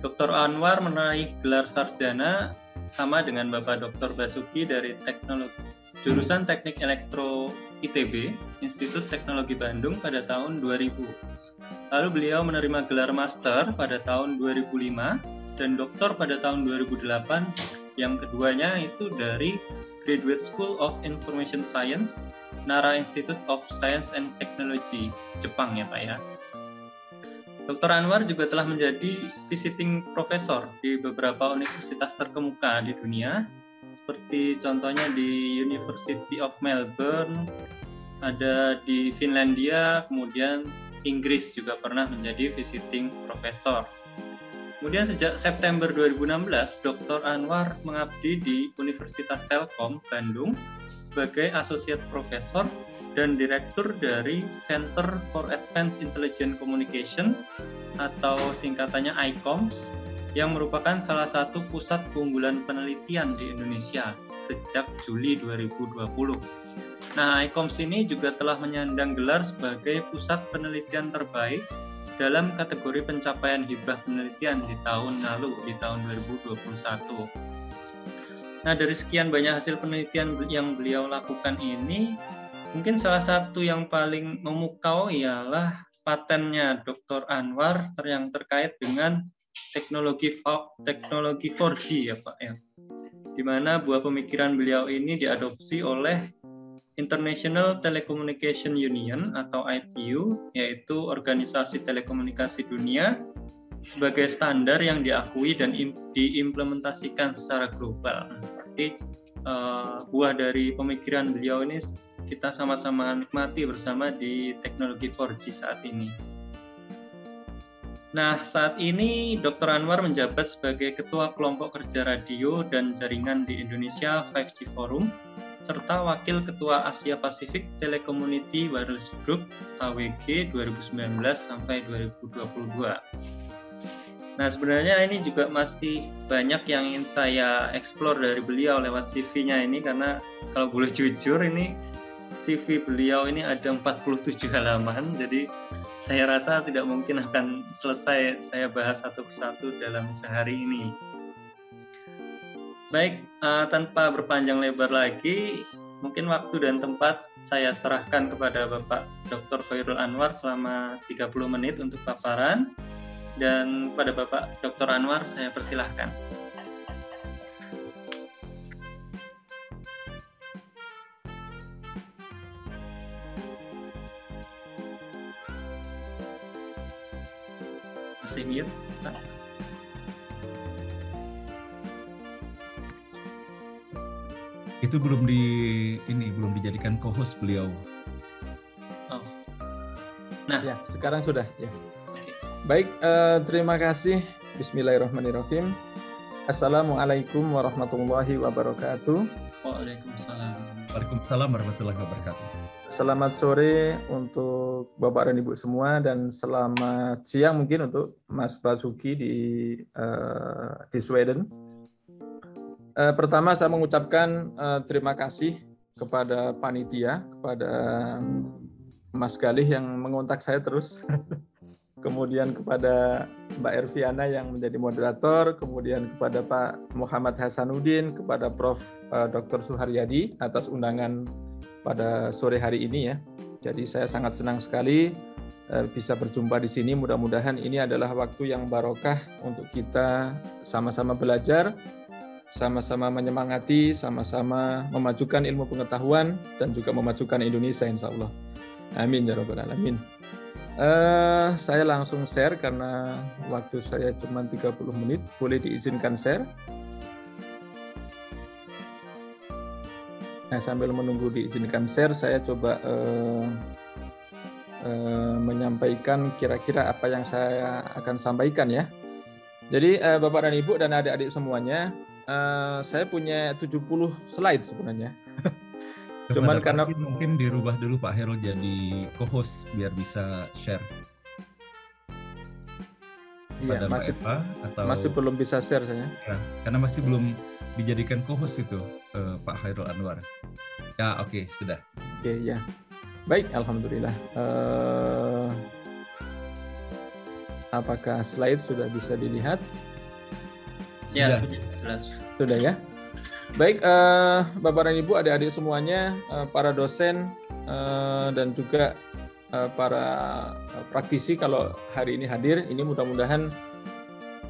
Dr. Anwar menaik gelar sarjana sama dengan Bapak Dr. Basuki dari Teknologi jurusan Teknik Elektro ITB, Institut Teknologi Bandung pada tahun 2000. Lalu beliau menerima gelar master pada tahun 2005 dan doktor pada tahun 2008. Yang keduanya itu dari Graduate School of Information Science, Nara Institute of Science and Technology, Jepang ya Pak ya. Dr. Anwar juga telah menjadi visiting professor di beberapa universitas terkemuka di dunia, seperti contohnya di University of Melbourne, ada di Finlandia, kemudian Inggris juga pernah menjadi visiting professor. Kemudian sejak September 2016, Dr. Anwar mengabdi di Universitas Telkom Bandung sebagai Associate Professor dan Direktur dari Center for Advanced Intelligent Communications atau singkatannya ICOMS yang merupakan salah satu pusat keunggulan penelitian di Indonesia sejak Juli 2020. Nah, ICOMS ini juga telah menyandang gelar sebagai pusat penelitian terbaik dalam kategori pencapaian hibah penelitian di tahun lalu, di tahun 2021. Nah, dari sekian banyak hasil penelitian yang beliau lakukan ini, mungkin salah satu yang paling memukau ialah patennya Dr. Anwar yang terkait dengan teknologi teknologi 4G ya Pak ya. Di mana buah pemikiran beliau ini diadopsi oleh International Telecommunication Union atau ITU, yaitu organisasi telekomunikasi dunia, sebagai standar yang diakui dan diimplementasikan secara global. Pasti uh, buah dari pemikiran beliau ini kita sama-sama nikmati bersama di teknologi 4G saat ini. Nah, saat ini Dr. Anwar menjabat sebagai Ketua Kelompok Kerja Radio dan Jaringan di Indonesia 5G Forum serta Wakil Ketua Asia Pasifik Telecommunity Wireless Group AWG 2019 sampai 2022. Nah sebenarnya ini juga masih banyak yang ingin saya explore dari beliau lewat CV-nya ini karena kalau boleh jujur ini CV beliau ini ada 47 halaman, jadi saya rasa tidak mungkin akan selesai saya bahas satu persatu dalam sehari ini. Baik, uh, tanpa berpanjang lebar lagi, mungkin waktu dan tempat saya serahkan kepada Bapak Dr. Khairul Anwar selama 30 menit untuk paparan dan pada Bapak Dr. Anwar saya persilahkan. Pak? Itu belum di ini belum dijadikan co-host beliau. Oh. Nah, ya, sekarang sudah ya. Baik, eh, terima kasih. Bismillahirrahmanirrahim. Assalamualaikum warahmatullahi wabarakatuh. Waalaikumsalam. Waalaikumsalam warahmatullahi wabarakatuh. Selamat sore untuk Bapak dan Ibu semua dan selamat siang mungkin untuk Mas Basuki di uh, di Sweden. Uh, pertama saya mengucapkan uh, terima kasih kepada panitia, kepada Mas Galih yang mengontak saya terus. kemudian kepada Mbak Erviana yang menjadi moderator, kemudian kepada Pak Muhammad Hasanuddin, kepada Prof. Dr. Suharyadi atas undangan pada sore hari ini ya. Jadi saya sangat senang sekali eh, bisa berjumpa di sini. Mudah-mudahan ini adalah waktu yang barokah untuk kita sama-sama belajar, sama-sama menyemangati, sama-sama memajukan ilmu pengetahuan dan juga memajukan Indonesia insya Allah. Amin ya rabbal alamin. Uh, saya langsung share karena waktu saya cuma 30 menit. Boleh diizinkan share? Nah, sambil menunggu diizinkan share, saya coba uh, uh, menyampaikan kira-kira apa yang saya akan sampaikan ya. Jadi uh, Bapak dan Ibu dan adik-adik semuanya, uh, saya punya 70 slide sebenarnya. Cuman karena mungkin dirubah dulu Pak Herul jadi co-host biar bisa share. Iya, masih Eva, atau masih belum bisa share saya. Ya, karena masih belum dijadikan co-host itu uh, Pak Khairul Anwar. Ya oke okay, sudah. Oke okay, ya. Baik alhamdulillah. Uh, apakah slide sudah bisa dilihat? Ya sudah. Sudah, sudah ya. Baik uh, Bapak dan Ibu adik-adik semuanya, uh, para dosen uh, dan juga uh, para praktisi kalau hari ini hadir, ini mudah-mudahan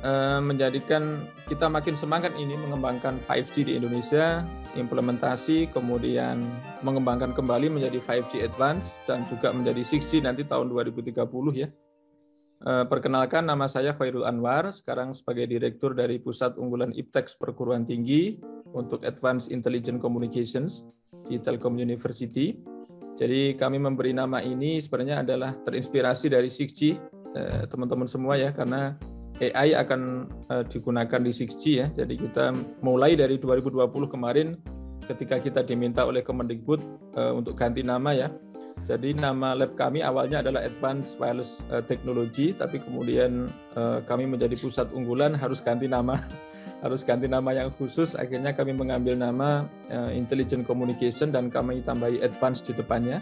Eh, menjadikan kita makin semangat ini mengembangkan 5G di Indonesia, implementasi, kemudian mengembangkan kembali menjadi 5G Advance dan juga menjadi 6G nanti tahun 2030 ya. Eh, perkenalkan nama saya Khairul Anwar, sekarang sebagai Direktur dari Pusat Unggulan IPTEX Perguruan Tinggi untuk Advanced Intelligent Communications di Telkom University. Jadi kami memberi nama ini sebenarnya adalah terinspirasi dari 6G eh, teman-teman semua ya karena AI akan uh, digunakan di 6G ya. Jadi kita mulai dari 2020 kemarin ketika kita diminta oleh Kemendikbud uh, untuk ganti nama ya. Jadi nama lab kami awalnya adalah Advanced Wireless uh, Technology, tapi kemudian uh, kami menjadi pusat unggulan harus ganti nama, harus ganti nama yang khusus. Akhirnya kami mengambil nama uh, Intelligent Communication dan kami tambahi Advanced di depannya.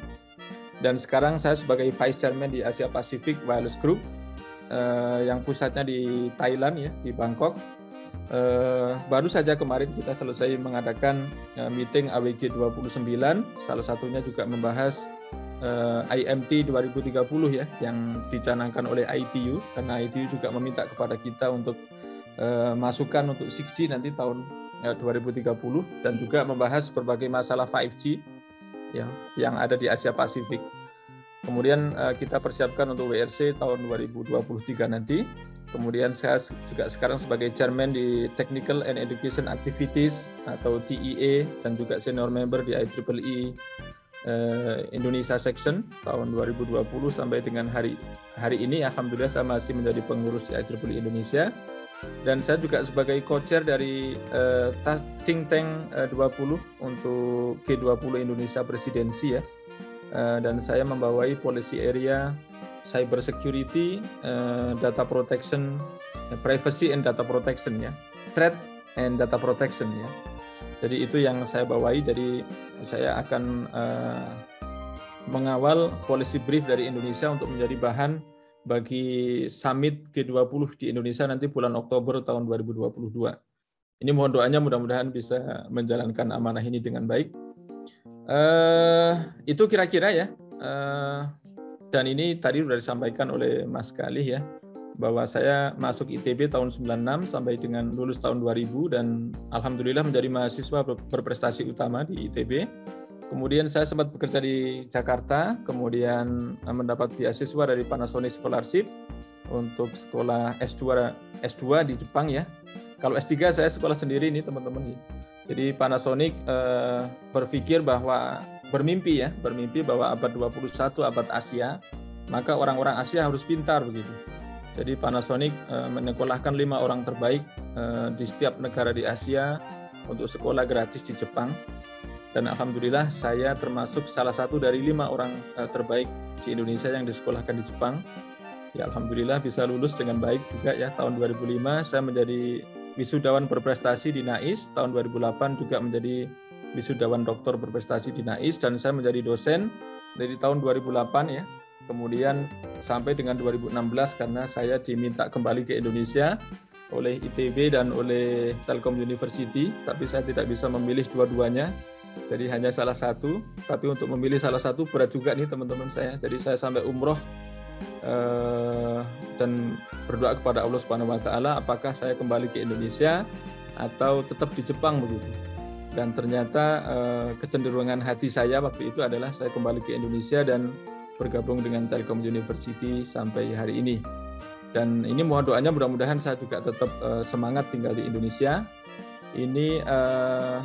Dan sekarang saya sebagai Vice Chairman di Asia Pacific Wireless Group uh, yang pusatnya di Thailand ya di Bangkok. Uh, baru saja kemarin kita selesai mengadakan uh, meeting AWG 29, salah satunya juga membahas uh, IMT 2030 ya yang dicanangkan oleh ITU karena ITU juga meminta kepada kita untuk uh, masukan untuk 6G nanti tahun uh, 2030 dan juga membahas berbagai masalah 5G ya yang ada di Asia Pasifik. Kemudian uh, kita persiapkan untuk WRC tahun 2023 nanti. Kemudian saya juga sekarang sebagai chairman di Technical and Education Activities atau TEA dan juga senior member di IEEE uh, eh, Indonesia Section tahun 2020 sampai dengan hari hari ini. Alhamdulillah saya masih menjadi pengurus di IEEE Indonesia. Dan saya juga sebagai co-chair dari uh, think tank uh, 20 untuk G20 Indonesia Presidensi ya dan saya membawai policy area cyber security, uh, data protection, uh, privacy and data protection ya, threat and data protection ya. Jadi itu yang saya bawai. Jadi saya akan mengawal policy brief dari Indonesia untuk menjadi bahan bagi summit G20 di Indonesia nanti bulan Oktober tahun 2022. Ini mohon doanya mudah-mudahan bisa menjalankan amanah ini dengan baik. Uh, itu kira-kira ya. Uh, dan ini tadi sudah disampaikan oleh Mas Galih ya bahwa saya masuk ITB tahun 96 sampai dengan lulus tahun 2000 dan alhamdulillah menjadi mahasiswa berprestasi utama di ITB. Kemudian saya sempat bekerja di Jakarta, kemudian eh, mendapat beasiswa dari Panasonic Scholarship untuk sekolah S2 S2 di Jepang ya. Kalau S3 saya sekolah sendiri nih teman-teman. Jadi Panasonic eh, berpikir bahwa bermimpi ya, bermimpi bahwa abad 21 abad Asia, maka orang-orang Asia harus pintar begitu. Jadi Panasonic eh, menekolahkan lima orang terbaik eh, di setiap negara di Asia untuk sekolah gratis di Jepang dan alhamdulillah saya termasuk salah satu dari lima orang uh, terbaik di Indonesia yang disekolahkan di Jepang. Ya alhamdulillah bisa lulus dengan baik juga ya tahun 2005 saya menjadi wisudawan berprestasi di NAIS, tahun 2008 juga menjadi wisudawan doktor berprestasi di NAIS dan saya menjadi dosen dari tahun 2008 ya. Kemudian sampai dengan 2016 karena saya diminta kembali ke Indonesia oleh ITB dan oleh Telkom University, tapi saya tidak bisa memilih dua-duanya jadi hanya salah satu, tapi untuk memilih salah satu berat juga nih teman-teman saya. Jadi saya sampai umroh dan berdoa kepada Allah Subhanahu Wa Taala, apakah saya kembali ke Indonesia atau tetap di Jepang begitu. Dan ternyata eh, kecenderungan hati saya waktu itu adalah saya kembali ke Indonesia dan bergabung dengan Telkom University sampai hari ini. Dan ini mohon doanya mudah-mudahan saya juga tetap eh, semangat tinggal di Indonesia. Ini eh,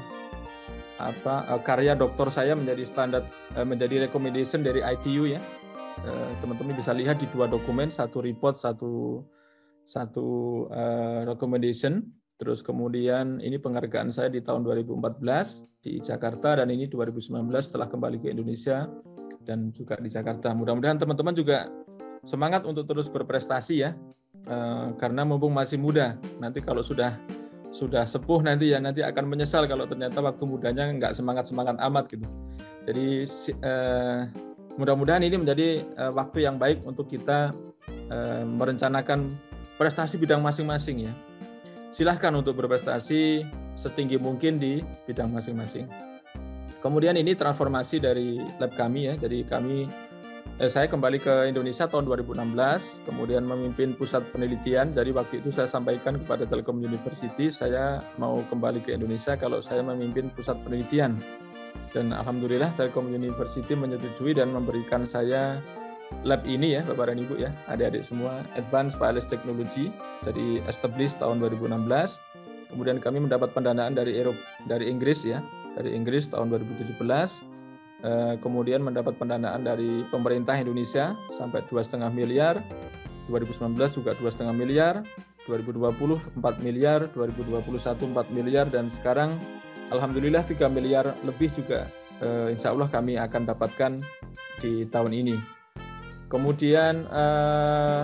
apa karya doktor saya menjadi standar menjadi recommendation dari ITU ya eh, teman-teman uh, bisa lihat di dua dokumen satu report satu satu uh, recommendation. Terus kemudian ini penghargaan saya di tahun 2014 di Jakarta dan ini 2019 setelah kembali ke Indonesia dan juga di Jakarta. Mudah-mudahan teman-teman juga semangat untuk terus berprestasi ya uh, karena mumpung masih muda. Nanti kalau sudah sudah sepuh nanti ya nanti akan menyesal kalau ternyata waktu mudanya nggak semangat semangat amat gitu. Jadi eh, mudah-mudahan ini menjadi eh, waktu yang baik untuk kita eh, merencanakan prestasi bidang masing-masing ya. Silahkan untuk berprestasi setinggi mungkin di bidang masing-masing. Kemudian ini transformasi dari lab kami ya. Jadi kami eh, saya kembali ke Indonesia tahun 2016, kemudian memimpin pusat penelitian. Jadi waktu itu saya sampaikan kepada Telkom University, saya mau kembali ke Indonesia kalau saya memimpin pusat penelitian. Dan alhamdulillah Telkom University menyetujui dan memberikan saya lab ini ya Bapak dan Ibu ya, adik-adik semua, Advanced Wireless Technology, jadi established tahun 2016. Kemudian kami mendapat pendanaan dari Eropa, dari Inggris ya, dari Inggris tahun 2017 Eh, kemudian mendapat pendanaan dari pemerintah Indonesia sampai 2,5 miliar, 2019 juga 2,5 miliar, 2020 4 miliar, 2021 4 miliar dan sekarang alhamdulillah 3 miliar lebih juga eh, insya Allah kami akan dapatkan di tahun ini. Kemudian eh,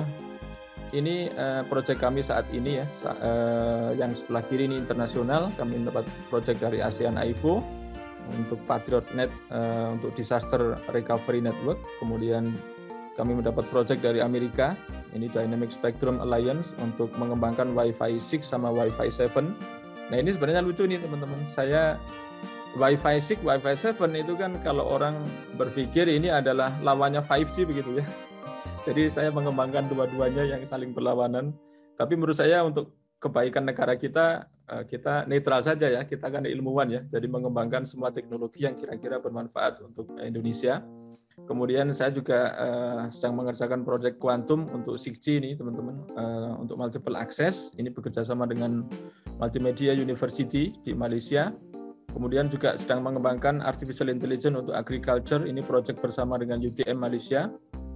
ini proyek kami saat ini ya, yang sebelah kiri ini internasional, kami mendapat proyek dari ASEAN AIFO, untuk Patriot Net uh, untuk Disaster Recovery Network. Kemudian kami mendapat project dari Amerika, ini Dynamic Spectrum Alliance untuk mengembangkan Wi-Fi 6 sama Wi-Fi 7. Nah ini sebenarnya lucu nih teman-teman. Saya Wi-Fi 6, Wi-Fi 7 itu kan kalau orang berpikir ini adalah lawannya 5G begitu ya. Jadi saya mengembangkan dua-duanya yang saling berlawanan. Tapi menurut saya untuk kebaikan negara kita Eh, kita netral saja ya, kita kan ilmuwan ya, jadi mengembangkan semua teknologi yang kira-kira bermanfaat untuk Indonesia. Kemudian saya juga uh, sedang mengerjakan proyek kuantum untuk 6G ini teman-teman, uh, untuk multiple access. Ini bekerja sama dengan Multimedia University di Malaysia. Kemudian juga sedang mengembangkan artificial intelligence untuk agriculture. Ini proyek bersama dengan UTM Malaysia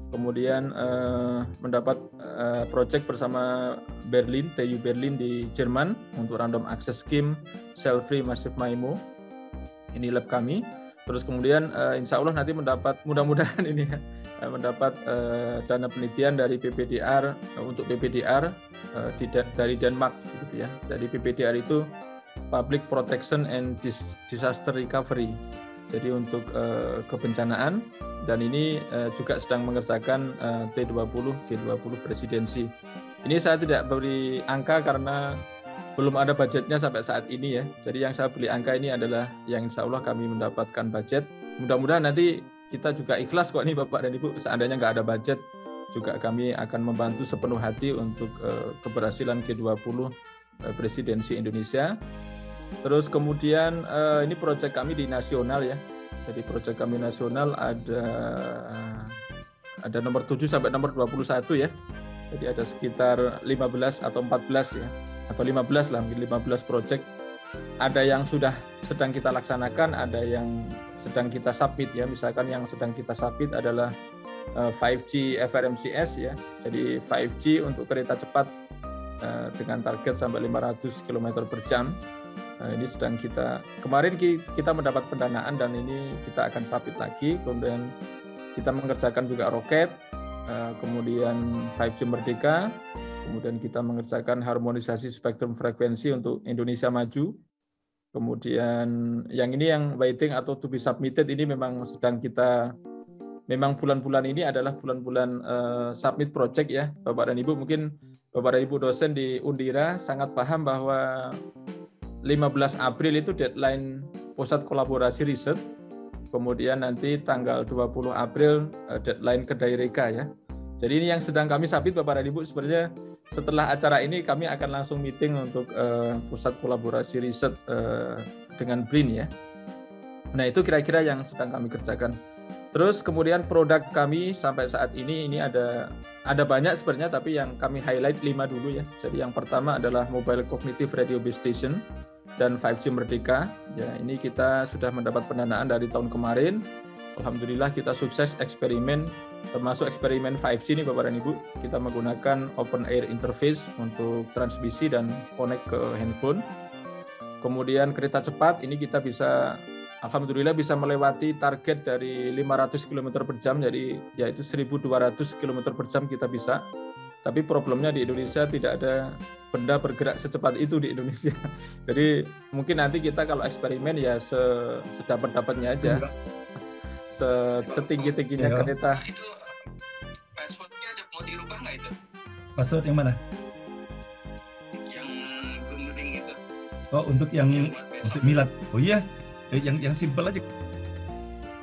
kemudian uh, mendapat uh, project bersama Berlin, TU Berlin di Jerman untuk random access scheme cell free massive MIMO. Ini lab kami. Terus kemudian uh, insya Allah nanti mendapat mudah-mudahan ini ya, mendapat uh, dana penelitian dari PPDR uh, untuk PPDR uh, di, dari Denmark gitu ya. Dari PPDR itu Public Protection and Disaster Recovery. Jadi untuk uh, kebencanaan dan ini uh, juga sedang mengerjakan uh, T20 G20 presidensi. Ini saya tidak beri angka karena belum ada budgetnya sampai saat ini ya. Jadi yang saya beli angka ini adalah yang insya Allah kami mendapatkan budget. Mudah-mudahan nanti kita juga ikhlas kok ini Bapak dan Ibu seandainya nggak ada budget juga kami akan membantu sepenuh hati untuk uh, keberhasilan G20 uh, presidensi Indonesia. Terus kemudian uh, ini proyek kami di nasional ya. Jadi proyek kami nasional ada ada nomor 7 sampai nomor 21 ya. Jadi ada sekitar 15 atau 14 ya. Atau 15 lah, mungkin 15 proyek. Ada yang sudah sedang kita laksanakan, ada yang sedang kita submit ya. Misalkan yang sedang kita submit adalah 5G eh, FRMCS ya. Jadi 5G untuk kereta cepat eh, dengan target sampai 500 km per jam. Nah, ini sedang kita kemarin kita mendapat pendanaan dan ini kita akan submit lagi. Kemudian kita mengerjakan juga roket, kemudian 5G Merdeka, kemudian kita mengerjakan harmonisasi spektrum frekuensi untuk Indonesia Maju. Kemudian yang ini yang waiting atau to be submitted ini memang sedang kita memang bulan-bulan ini adalah bulan-bulan uh, submit project ya Bapak dan Ibu mungkin Bapak dan Ibu dosen di Undira sangat paham bahwa 15 April itu deadline pusat kolaborasi riset. Kemudian nanti tanggal 20 April eh, deadline kedai reka ya. Jadi ini yang sedang kami sabit Bapak dan Ibu sebenarnya setelah acara ini kami akan langsung meeting untuk uh, pusat kolaborasi riset uh, dengan BRIN ya. Nah itu kira-kira yang sedang kami kerjakan. Terus kemudian produk kami sampai saat ini ini ada ada banyak sebenarnya tapi yang kami highlight lima dulu ya. Jadi yang pertama adalah mobile cognitive radio base station dan 5G Merdeka. Ya, ini kita sudah mendapat pendanaan dari tahun kemarin. Alhamdulillah kita sukses eksperimen termasuk eksperimen 5G ini Bapak dan Ibu. Kita menggunakan open air interface untuk transmisi dan connect ke handphone. Kemudian kereta cepat ini kita bisa Alhamdulillah bisa melewati target dari 500 km per jam, jadi yaitu 1.200 km per jam kita bisa. Tapi problemnya di Indonesia tidak ada benda bergerak secepat itu di Indonesia. Jadi mungkin nanti kita kalau eksperimen ya sedapat dapatnya aja, se setinggi tingginya ya. kereta. Nah, itu Password yang mana? Yang Zoom itu. Oh untuk yang, yang untuk Milad. Oh iya, eh, yang yang simpel aja.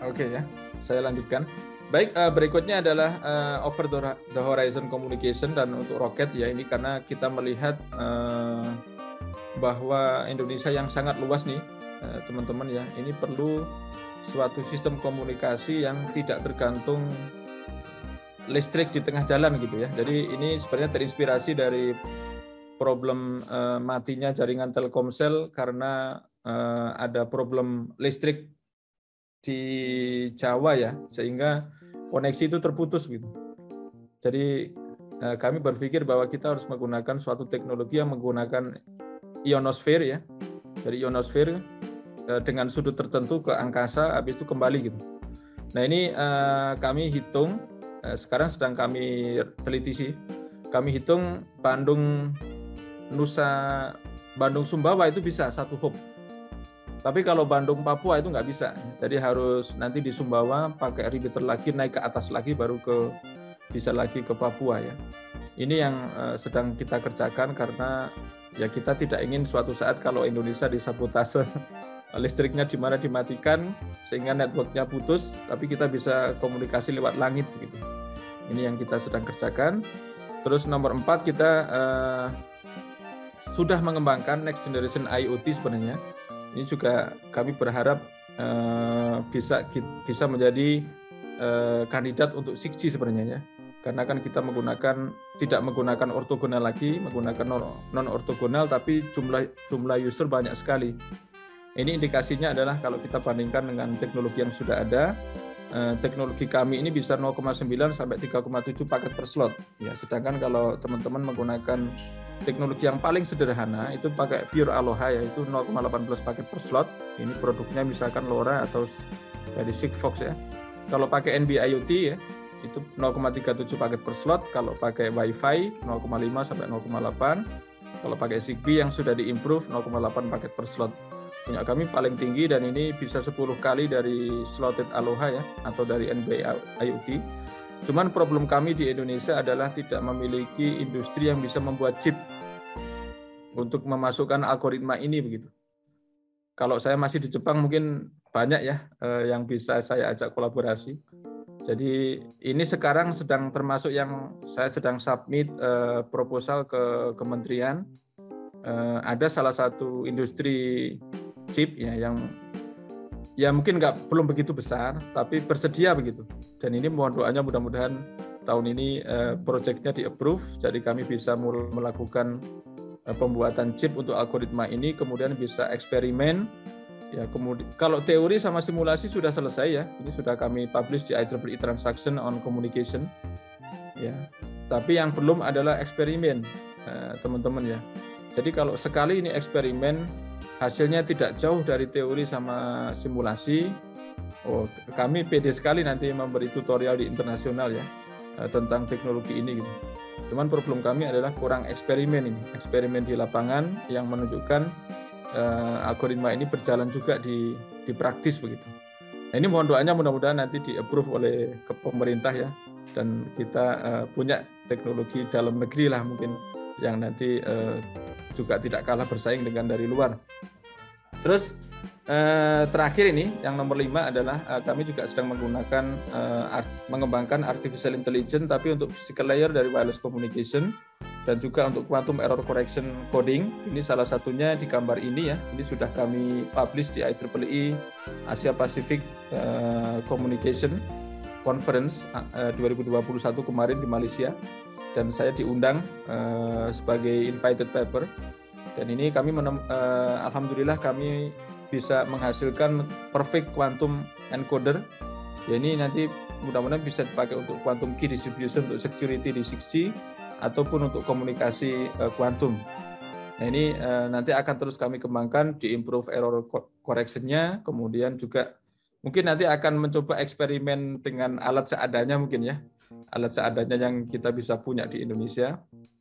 Oke okay, ya, saya lanjutkan. Baik, uh, berikutnya adalah uh, over the horizon communication dan untuk roket ya ini karena kita melihat uh, bahwa Indonesia yang sangat luas nih teman-teman uh, ya ini perlu suatu sistem komunikasi yang tidak tergantung listrik di tengah jalan gitu ya. Jadi ini sebenarnya terinspirasi dari problem uh, matinya jaringan Telkomsel karena uh, ada problem listrik di Jawa ya, sehingga koneksi itu terputus gitu. Jadi uh, kami berpikir bahwa kita harus menggunakan suatu teknologi yang menggunakan ionosfer ya, dari ionosfer dengan sudut tertentu ke angkasa, habis itu kembali gitu. Nah ini uh, kami hitung, sekarang sedang kami teliti sih, kami hitung Bandung Nusa Bandung Sumbawa itu bisa satu hub tapi kalau Bandung Papua itu nggak bisa. Jadi harus nanti di Sumbawa pakai repeater lagi naik ke atas lagi baru ke bisa lagi ke Papua ya. Ini yang uh, sedang kita kerjakan karena ya kita tidak ingin suatu saat kalau Indonesia disabotase listriknya di mana dimatikan sehingga networknya putus, tapi kita bisa komunikasi lewat langit gitu. Ini yang kita sedang kerjakan. Terus nomor empat kita uh, sudah mengembangkan next generation IoT sebenarnya ini juga kami berharap uh, bisa bisa menjadi uh, kandidat untuk 6G sebenarnya ya. Karena kan kita menggunakan tidak menggunakan ortogonal lagi, menggunakan non ortogonal tapi jumlah jumlah user banyak sekali. Ini indikasinya adalah kalau kita bandingkan dengan teknologi yang sudah ada, eh, teknologi kami ini bisa 0,9 sampai 3,7 paket per slot. Ya, sedangkan kalau teman-teman menggunakan teknologi yang paling sederhana itu pakai pure Aloha yaitu 0,18 paket per slot. Ini produknya misalkan LoRa atau dari Sigfox ya. Kalau pakai NB IoT ya itu 0,37 paket per slot. Kalau pakai WiFi 0,5 sampai 0,8. Kalau pakai Zigbee yang sudah diimprove 0,8 paket per slot. Punya kami paling tinggi dan ini bisa 10 kali dari slotted Aloha ya atau dari NBA IoT. Cuman problem kami di Indonesia adalah tidak memiliki industri yang bisa membuat chip untuk memasukkan algoritma ini begitu. Kalau saya masih di Jepang mungkin banyak ya eh, yang bisa saya ajak kolaborasi. Jadi ini sekarang sedang termasuk yang saya sedang submit eh, proposal ke kementerian. Eh, ada salah satu industri chip ya yang ya mungkin nggak belum begitu besar tapi bersedia begitu. Dan ini mohon doanya mudah-mudahan tahun ini eh, proyeknya di approve jadi kami bisa melakukan Eh, pembuatan chip untuk algoritma ini kemudian bisa eksperimen. Ya kemudian kalau teori sama simulasi sudah selesai ya ini sudah kami publish di IEEE Transaction on Communication. Ya tapi yang belum adalah eksperimen eh, teman-teman ya. Jadi kalau sekali ini eksperimen hasilnya tidak jauh dari teori sama simulasi. Oh kami pede sekali nanti memberi tutorial di internasional ya eh, tentang teknologi ini gitu. Cuman problem kami adalah kurang eksperimen ini, eksperimen di lapangan yang menunjukkan uh, algoritma ini berjalan juga di di praktis begitu. Nah, ini mohon doanya mudah-mudahan nanti di approve oleh pemerintah ya dan kita uh, punya teknologi dalam negeri lah mungkin yang nanti uh, juga tidak kalah bersaing dengan dari luar. Terus Eh, terakhir ini yang nomor lima adalah eh, kami juga sedang menggunakan eh, art, mengembangkan artificial intelligence tapi untuk physical layer dari wireless communication dan juga untuk quantum error correction coding. Ini salah satunya di gambar ini ya. Ini sudah kami publish di IEEE Asia Pacific uh, Communication Conference uh, 2021 kemarin di Malaysia dan saya diundang uh, sebagai invited paper dan ini kami menem, uh, alhamdulillah kami bisa menghasilkan perfect quantum encoder. Ya ini nanti mudah-mudahan bisa dipakai untuk quantum key distribution untuk security di 6G ataupun untuk komunikasi uh, quantum. Nah ini uh, nanti akan terus kami kembangkan di improve error correction-nya, kemudian juga mungkin nanti akan mencoba eksperimen dengan alat seadanya mungkin ya, alat seadanya yang kita bisa punya di Indonesia.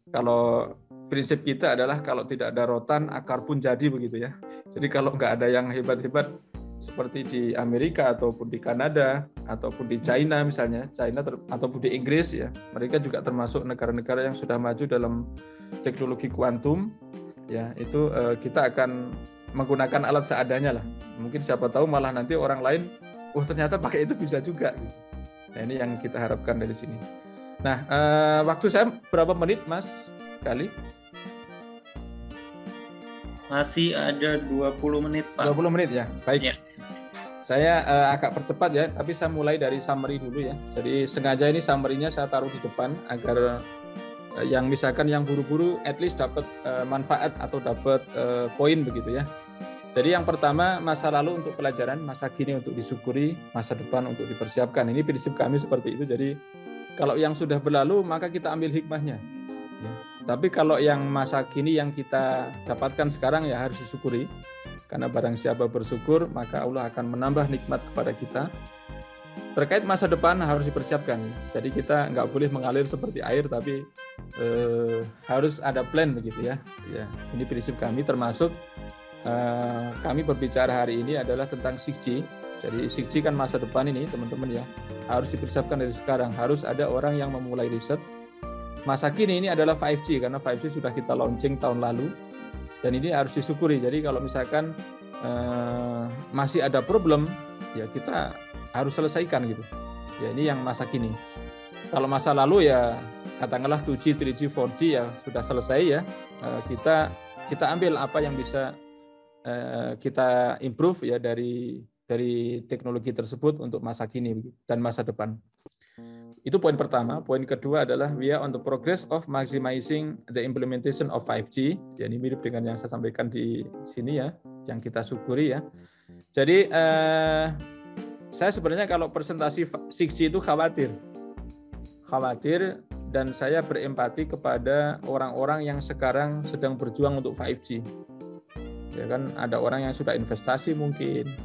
Kalau prinsip kita adalah kalau tidak ada rotan, akar pun jadi begitu ya. Jadi kalau nggak ada yang hebat-hebat seperti di Amerika ataupun di Kanada ataupun di China misalnya, China ataupun di Inggris ya, mereka juga termasuk negara-negara yang sudah maju dalam teknologi kuantum. Ya, itu eh, kita akan menggunakan alat seadanya lah. Mungkin siapa tahu malah nanti orang lain, oh ternyata pakai itu bisa juga. Nah ini yang kita harapkan dari sini. Nah, eh, waktu saya berapa menit, Mas? Kali? Masih ada 20 menit, Pak. 20 menit ya. Baik. Ya. Saya uh, agak percepat ya, tapi saya mulai dari summary dulu ya. Jadi sengaja ini summary-nya saya taruh di depan agar uh, yang misalkan yang buru-buru at least dapat uh, manfaat atau dapat uh, poin begitu ya. Jadi yang pertama masa lalu untuk pelajaran, masa kini untuk disyukuri, masa depan untuk dipersiapkan. Ini prinsip kami seperti itu. Jadi kalau yang sudah berlalu maka kita ambil hikmahnya. Ya. Tapi kalau yang masa kini yang kita dapatkan sekarang ya harus disyukuri. Karena barang siapa bersyukur, maka Allah akan menambah nikmat kepada kita. Terkait masa depan harus dipersiapkan. Jadi kita nggak boleh mengalir seperti air, tapi eh, harus ada plan begitu ya. Ya, ini prinsip kami termasuk kami berbicara hari ini adalah tentang 6G. Jadi 6G kan masa depan ini teman-teman ya harus dipersiapkan dari sekarang. Harus ada orang yang memulai riset, masa kini ini adalah 5G karena 5G sudah kita launching tahun lalu dan ini harus disyukuri. Jadi kalau misalkan uh, masih ada problem ya kita harus selesaikan gitu. Ya ini yang masa kini. Kalau masa lalu ya katakanlah 2G, 3G, 4G ya sudah selesai ya. Uh, kita kita ambil apa yang bisa kita improve ya dari dari teknologi tersebut untuk masa kini dan masa depan. Itu poin pertama. Poin kedua adalah we are on the progress of maximizing the implementation of 5G. Ya, ini mirip dengan yang saya sampaikan di sini ya, yang kita syukuri ya. Jadi eh, saya sebenarnya kalau presentasi 6G itu khawatir. Khawatir dan saya berempati kepada orang-orang yang sekarang sedang berjuang untuk 5G. Ya kan ada orang yang sudah investasi mungkin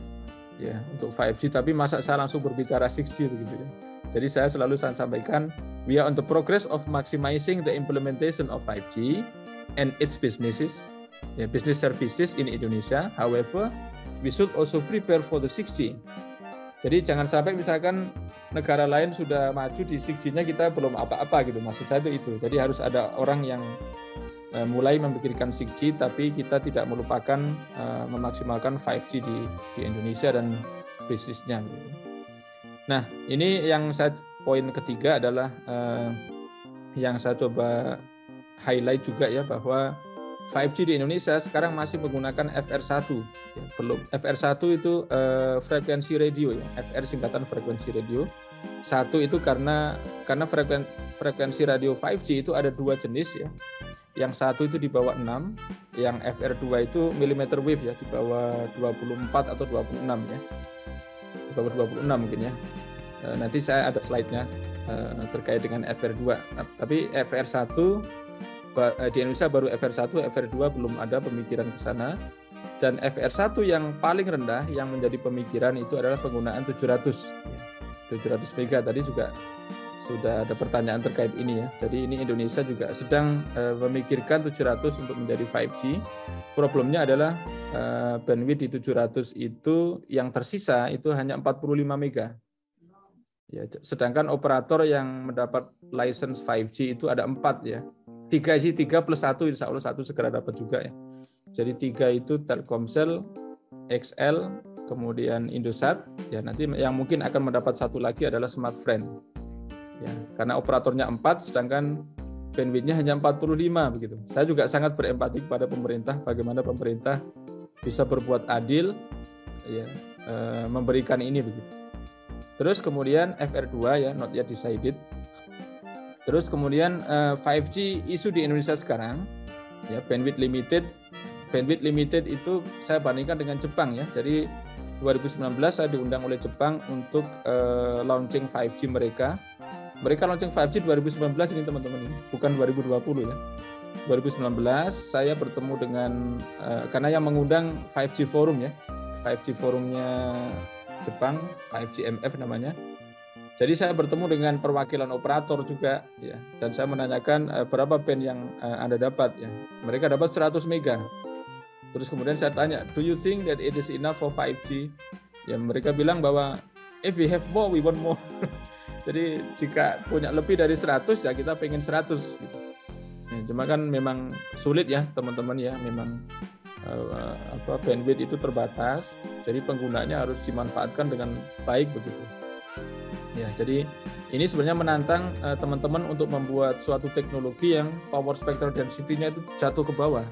ya untuk 5G tapi masa saya langsung berbicara 6G begitu ya jadi saya selalu sampaikan, we are on the progress of maximizing the implementation of 5G and its businesses. ya business services in Indonesia. However, we should also prepare for the 6G. Jadi jangan sampai misalkan negara lain sudah maju di 6G-nya kita belum apa-apa gitu. Maksud saya itu. Jadi harus ada orang yang mulai memikirkan 6G tapi kita tidak melupakan uh, memaksimalkan 5G di di Indonesia dan bisnisnya. Nah, ini yang saya poin ketiga adalah uh, yang saya coba highlight juga ya bahwa 5G di Indonesia sekarang masih menggunakan FR1 ya, belum FR1 itu uh, frekuensi radio ya FR singkatan frekuensi radio. Satu itu karena karena frekuensi radio 5G itu ada dua jenis ya yang satu itu di bawah 6 yang FR2 itu millimeter wave ya di bawah 24 atau 26 ya di bawah 26 mungkin ya uh, nanti saya ada slide-nya uh, terkait dengan FR2 nah, tapi FR1 Eh, di Indonesia baru FR1, FR2 belum ada pemikiran ke sana. Dan FR1 yang paling rendah yang menjadi pemikiran itu adalah penggunaan 700. 700 mega tadi juga sudah ada pertanyaan terkait ini ya. Jadi ini Indonesia juga sedang uh, memikirkan 700 untuk menjadi 5G. Problemnya adalah uh, bandwidth di 700 itu yang tersisa itu hanya 45 mega. Ya, sedangkan operator yang mendapat license 5G itu ada empat ya tiga sih tiga plus satu insya Allah satu segera dapat juga ya jadi tiga itu Telkomsel XL kemudian Indosat ya nanti yang mungkin akan mendapat satu lagi adalah Smartfriend ya karena operatornya empat sedangkan bandwidthnya hanya 45 begitu saya juga sangat berempati kepada pemerintah bagaimana pemerintah bisa berbuat adil ya e, memberikan ini begitu terus kemudian FR2 ya not yet decided Terus kemudian uh, eh, 5G isu di Indonesia sekarang ya bandwidth limited bandwidth limited itu saya bandingkan dengan Jepang ya. Jadi 2019 saya diundang oleh Jepang untuk uh, launching 5G mereka. Mereka launching 5G 2019 ini teman-teman ini, bukan 2020 ya. 2019 saya bertemu dengan uh, karena yang mengundang 5G forum ya. 5G forumnya Jepang, 5G MF namanya. Jadi saya bertemu dengan perwakilan operator juga ya dan saya menanyakan uh, berapa band yang uh, Anda dapat ya. Mereka dapat 100 mega. Terus kemudian saya tanya, "Do you think that it is enough for 5G?" Ya mereka bilang bahwa if we have more we want more. Jadi jika punya lebih dari 100 ya kita pengen 100 gitu. Ya, cuma kan memang sulit ya teman-teman ya, memang uh, apa bandwidth itu terbatas. Jadi penggunanya harus dimanfaatkan dengan baik begitu. Ya, jadi ini sebenarnya menantang uh, teman-teman untuk membuat suatu teknologi yang power spectral density-nya itu jatuh ke bawah.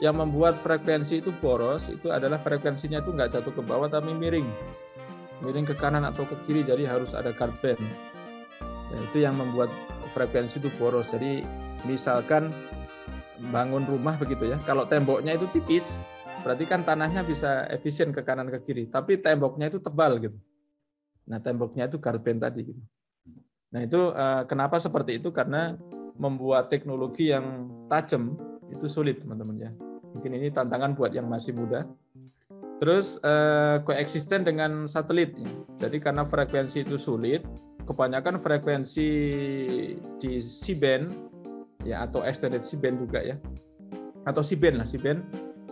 Yang membuat frekuensi itu boros itu adalah frekuensinya itu nggak jatuh ke bawah tapi miring. Miring ke kanan atau ke kiri jadi harus ada guard. Ya, itu yang membuat frekuensi itu boros. Jadi misalkan bangun rumah begitu ya, kalau temboknya itu tipis, berarti kan tanahnya bisa efisien ke kanan ke kiri, tapi temboknya itu tebal gitu Nah, temboknya itu garben tadi. Gitu. Nah, itu uh, kenapa seperti itu? Karena membuat teknologi yang tajam itu sulit, teman-teman ya. Mungkin ini tantangan buat yang masih muda. Terus uh, koeksisten dengan satelit. Jadi karena frekuensi itu sulit, kebanyakan frekuensi di C-band ya atau extended C-band juga ya. Atau C-band lah, C-band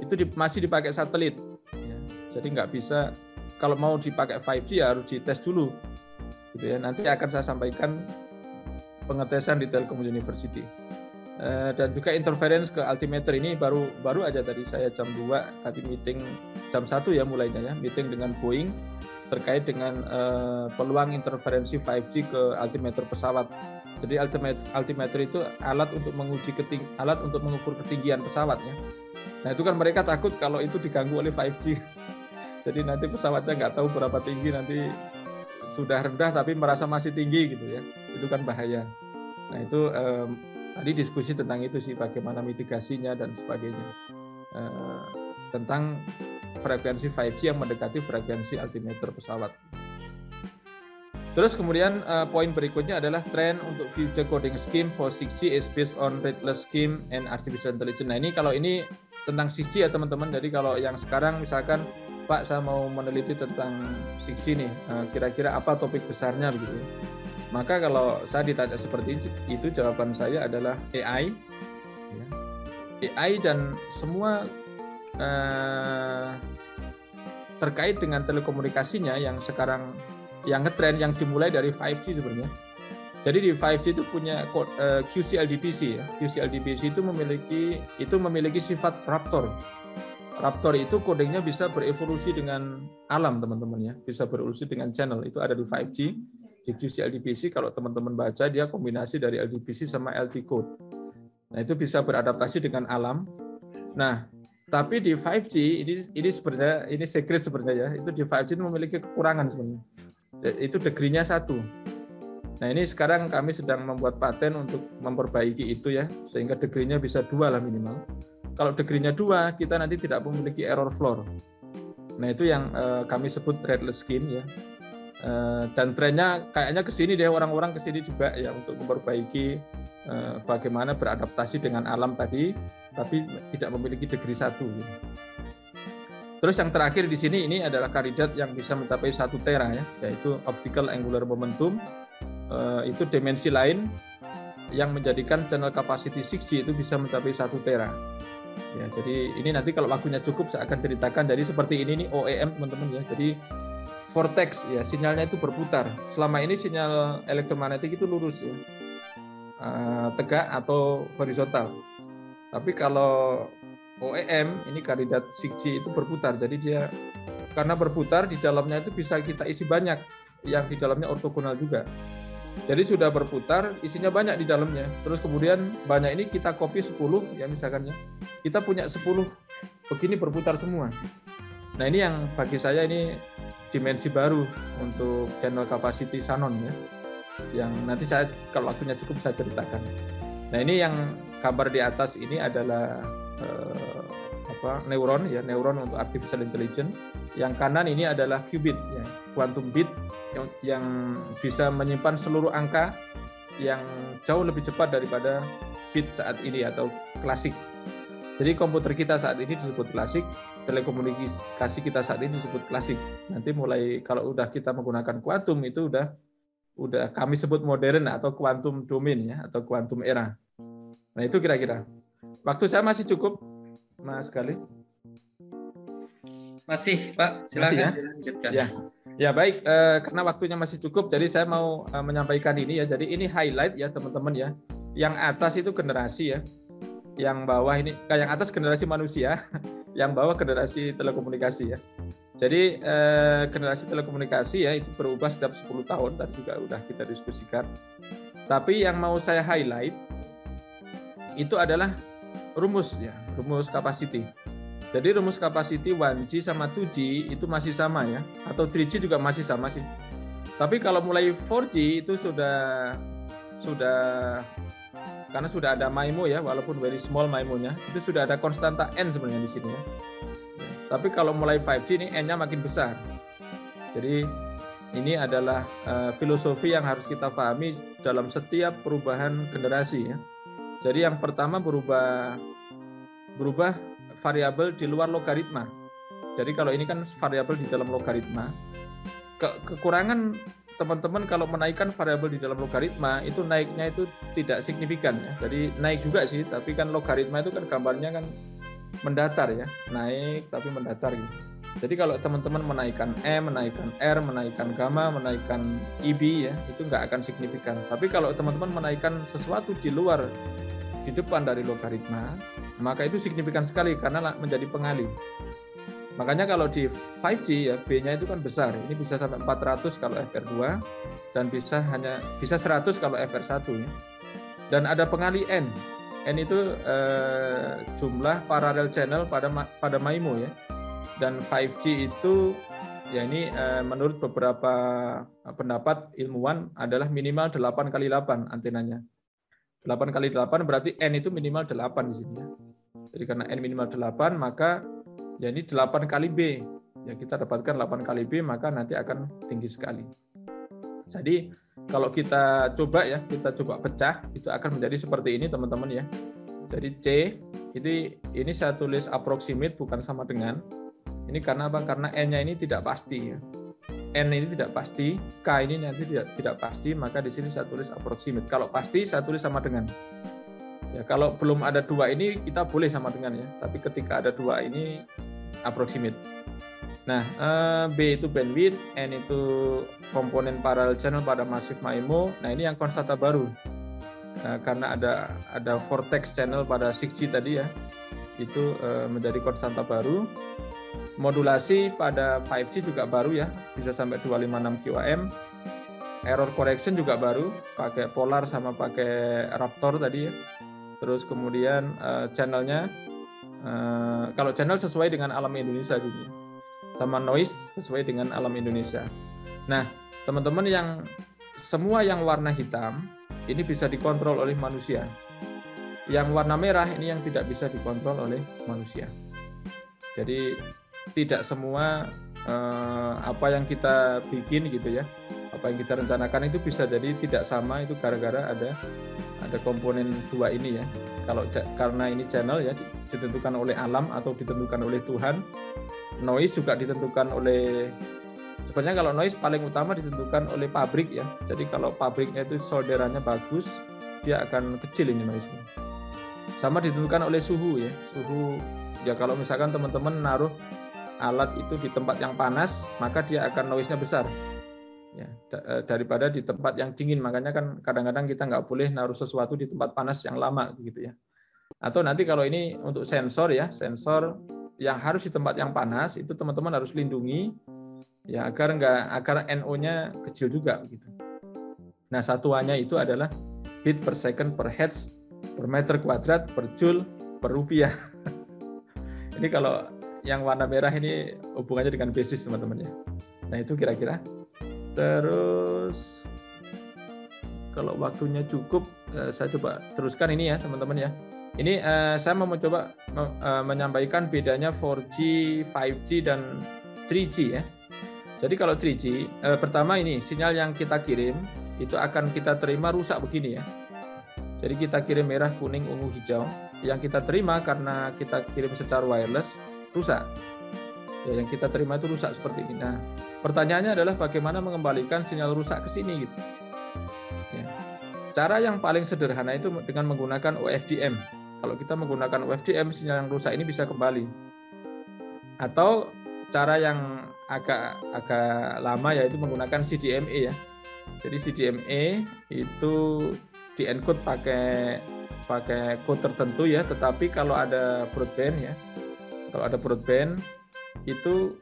itu di, masih dipakai satelit. Ya. Jadi nggak bisa kalau mau dipakai 5G ya harus dites dulu gitu ya nanti akan saya sampaikan pengetesan di Telkom University eh, dan juga interference ke altimeter ini baru baru aja tadi saya jam 2 tadi meeting jam 1 ya mulainya ya meeting dengan Boeing terkait dengan uh, peluang interferensi 5G ke altimeter pesawat. Jadi altimeter, altimeter itu alat untuk menguji keting, alat untuk mengukur ketinggian pesawatnya. Nah itu kan mereka takut kalau itu diganggu oleh 5G. Jadi nanti pesawatnya nggak tahu berapa tinggi nanti sudah rendah tapi merasa masih tinggi gitu ya. Itu kan bahaya. Nah itu um, tadi diskusi tentang itu sih bagaimana mitigasinya dan sebagainya. Uh, tentang frekuensi 5G yang mendekati frekuensi altimeter pesawat. Terus kemudian uh, poin berikutnya adalah tren untuk future coding scheme for 6G is based on rateless scheme and artificial intelligence. Nah ini kalau ini tentang 6G ya teman-teman. Jadi kalau yang sekarang misalkan Pak saya mau meneliti tentang 6G nih, eh, kira-kira apa topik besarnya begitu. Maka kalau saya ditanya seperti itu, jawaban saya adalah AI, ya. AI dan semua eh, terkait dengan telekomunikasinya yang sekarang yang ngetren yang dimulai dari 5G sebenarnya. Jadi di 5G itu punya uh, QCLDPC ya. QCLDPC itu memiliki itu memiliki sifat raptor. Raptor itu kodenya bisa berevolusi dengan alam teman-teman ya, bisa berevolusi dengan channel. Itu ada di 5G. Di QCLDPC kalau teman-teman baca dia kombinasi dari LDPC sama LT code. Nah, itu bisa beradaptasi dengan alam. Nah, tapi di 5G ini ini sebenarnya ini secret sebenarnya ya. Itu di 5G itu memiliki kekurangan sebenarnya. Itu degree-nya satu. Nah ini sekarang kami sedang membuat paten untuk memperbaiki itu ya, sehingga degree-nya bisa dua lah minimal. Kalau degree-nya dua, kita nanti tidak memiliki error floor. Nah itu yang uh, kami sebut redless skin ya. Uh, dan trennya kayaknya ke sini deh orang-orang ke sini juga ya untuk memperbaiki uh, bagaimana beradaptasi dengan alam tadi tapi tidak memiliki degree satu. Terus yang terakhir di sini ini adalah kandidat yang bisa mencapai satu tera ya, yaitu optical angular momentum. Eh, itu dimensi lain yang menjadikan channel capacity 6G itu bisa mencapai satu tera. Ya, jadi ini nanti kalau waktunya cukup saya akan ceritakan. Jadi seperti ini nih OEM teman-teman ya. Jadi vortex ya sinyalnya itu berputar. Selama ini sinyal elektromagnetik itu lurus ya, uh, tegak atau horizontal. Tapi kalau OEM ini kandidat 6G itu berputar. Jadi dia karena berputar di dalamnya itu bisa kita isi banyak yang di dalamnya ortogonal juga. Jadi sudah berputar, isinya banyak di dalamnya. Terus kemudian banyak ini kita copy 10 ya misalkan ya. Kita punya 10 begini berputar semua. Nah, ini yang bagi saya ini dimensi baru untuk channel capacity Sanon ya. Yang nanti saya kalau waktunya cukup saya ceritakan. Nah, ini yang gambar di atas ini adalah eh, apa neuron ya neuron untuk artificial intelligence yang kanan ini adalah qubit ya quantum bit yang, yang bisa menyimpan seluruh angka yang jauh lebih cepat daripada bit saat ini atau klasik jadi komputer kita saat ini disebut klasik telekomunikasi kita saat ini disebut klasik nanti mulai kalau udah kita menggunakan kuantum itu udah udah kami sebut modern atau quantum domain ya atau quantum era Nah itu kira-kira. Waktu saya masih cukup, Mas Gali. Masih, Pak. Silakan masih, ya? dilanjutkan. Ya. Ya baik, eh, karena waktunya masih cukup, jadi saya mau eh, menyampaikan ini ya. Jadi ini highlight ya teman-teman ya. Yang atas itu generasi ya, yang bawah ini, eh, yang atas generasi manusia, yang bawah generasi telekomunikasi ya. Jadi eh, generasi telekomunikasi ya itu berubah setiap 10 tahun, tadi juga udah kita diskusikan. Tapi yang mau saya highlight itu adalah rumus ya, rumus capacity. Jadi rumus capacity 1G sama 2G itu masih sama ya, atau 3G juga masih sama sih. Tapi kalau mulai 4G itu sudah sudah karena sudah ada MIMO ya, walaupun very small MIMO-nya, itu sudah ada konstanta n sebenarnya di sini ya. Tapi kalau mulai 5G ini n-nya makin besar. Jadi ini adalah uh, filosofi yang harus kita pahami dalam setiap perubahan generasi ya. Jadi yang pertama berubah berubah variabel di luar logaritma. Jadi kalau ini kan variabel di dalam logaritma. Ke kekurangan teman-teman kalau menaikkan variabel di dalam logaritma itu naiknya itu tidak signifikan ya. Jadi naik juga sih, tapi kan logaritma itu kan gambarnya kan mendatar ya, naik tapi mendatar gitu. Jadi kalau teman-teman menaikkan M, menaikkan R, menaikkan gamma, menaikkan IB ya, itu nggak akan signifikan. Tapi kalau teman-teman menaikkan sesuatu di luar di depan dari logaritma, maka itu signifikan sekali karena menjadi pengalih. Makanya kalau di 5G ya B-nya itu kan besar. Ini bisa sampai 400 kalau FR2 dan bisa hanya bisa 100 kalau FR1 ya. Dan ada pengalih N. N itu eh, jumlah paralel channel pada pada MIMO ya. Dan 5G itu ya ini eh, menurut beberapa pendapat ilmuwan adalah minimal 8 kali 8 antenanya. 8 kali 8 berarti N itu minimal 8 di sini ya. Jadi karena N minimal 8 maka ya ini 8 kali B. Ya kita dapatkan 8 kali B maka nanti akan tinggi sekali. Jadi kalau kita coba ya, kita coba pecah itu akan menjadi seperti ini teman-teman ya. Jadi C ini ini saya tulis approximate bukan sama dengan. Ini karena apa? Karena N-nya ini tidak pasti ya. N ini tidak pasti, K ini nanti tidak tidak pasti, maka di sini saya tulis approximate. Kalau pasti saya tulis sama dengan. Ya, kalau belum ada dua ini kita boleh sama dengan ya, tapi ketika ada dua ini approximate. Nah, eh, B itu bandwidth, N itu komponen parallel channel pada Massive MIMO. Nah, ini yang konstanta baru. Eh, karena ada ada vortex channel pada 6G tadi ya. Itu eh, menjadi konstanta baru. Modulasi pada 5G juga baru ya, bisa sampai 256 QAM. Error correction juga baru, pakai Polar sama pakai Raptor tadi ya. Terus kemudian channelnya kalau channel sesuai dengan alam Indonesia juga sama noise sesuai dengan alam Indonesia. Nah, teman-teman yang semua yang warna hitam ini bisa dikontrol oleh manusia. Yang warna merah ini yang tidak bisa dikontrol oleh manusia. Jadi tidak semua eh, apa yang kita bikin gitu ya, apa yang kita rencanakan itu bisa jadi tidak sama itu gara-gara ada ada komponen dua ini ya. Kalau karena ini channel ya ditentukan oleh alam atau ditentukan oleh Tuhan, noise juga ditentukan oleh sebenarnya kalau noise paling utama ditentukan oleh pabrik ya. Jadi kalau pabriknya itu solderannya bagus, dia akan kecil ini noise-nya. Sama ditentukan oleh suhu ya. Suhu ya kalau misalkan teman-teman naruh alat itu di tempat yang panas, maka dia akan noise-nya besar. Ya, eh, daripada di tempat yang dingin. Makanya kan kadang-kadang kita nggak boleh naruh sesuatu di tempat panas yang lama gitu ya. Atau nanti kalau ini untuk sensor ya, sensor yang harus di tempat yang panas itu teman-teman harus lindungi ya agar enggak agar NO-nya kecil juga gitu. Nah, satuannya itu adalah heat per second per hertz per meter kuadrat per joule per rupiah. ini kalau yang warna merah ini hubungannya dengan basis teman-teman ya. Nah, itu kira-kira. Terus kalau waktunya cukup eh, saya coba teruskan ini ya, teman-teman ya. Ini uh, saya mau mencoba uh, menyampaikan bedanya 4G, 5G dan 3G ya. Jadi kalau 3G, uh, eh, pertama ini sinyal yang kita kirim itu akan kita terima rusak begini ya. Jadi kita kirim merah, kuning, ungu, hijau. Yang kita terima karena kita kirim secara wireless rusak. Ya, yang kita terima itu rusak seperti ini. Nah, pertanyaannya adalah bagaimana mengembalikan sinyal rusak ke sini gitu. Ya. Cara yang paling sederhana itu dengan menggunakan OFDM. Kalau kita menggunakan UFDM, sinyal yang rusak ini bisa kembali. Atau cara yang agak agak lama yaitu menggunakan CDMA ya. Jadi CDMA itu di-encode pakai pakai code tertentu ya, tetapi kalau ada broadband ya, kalau ada broadband itu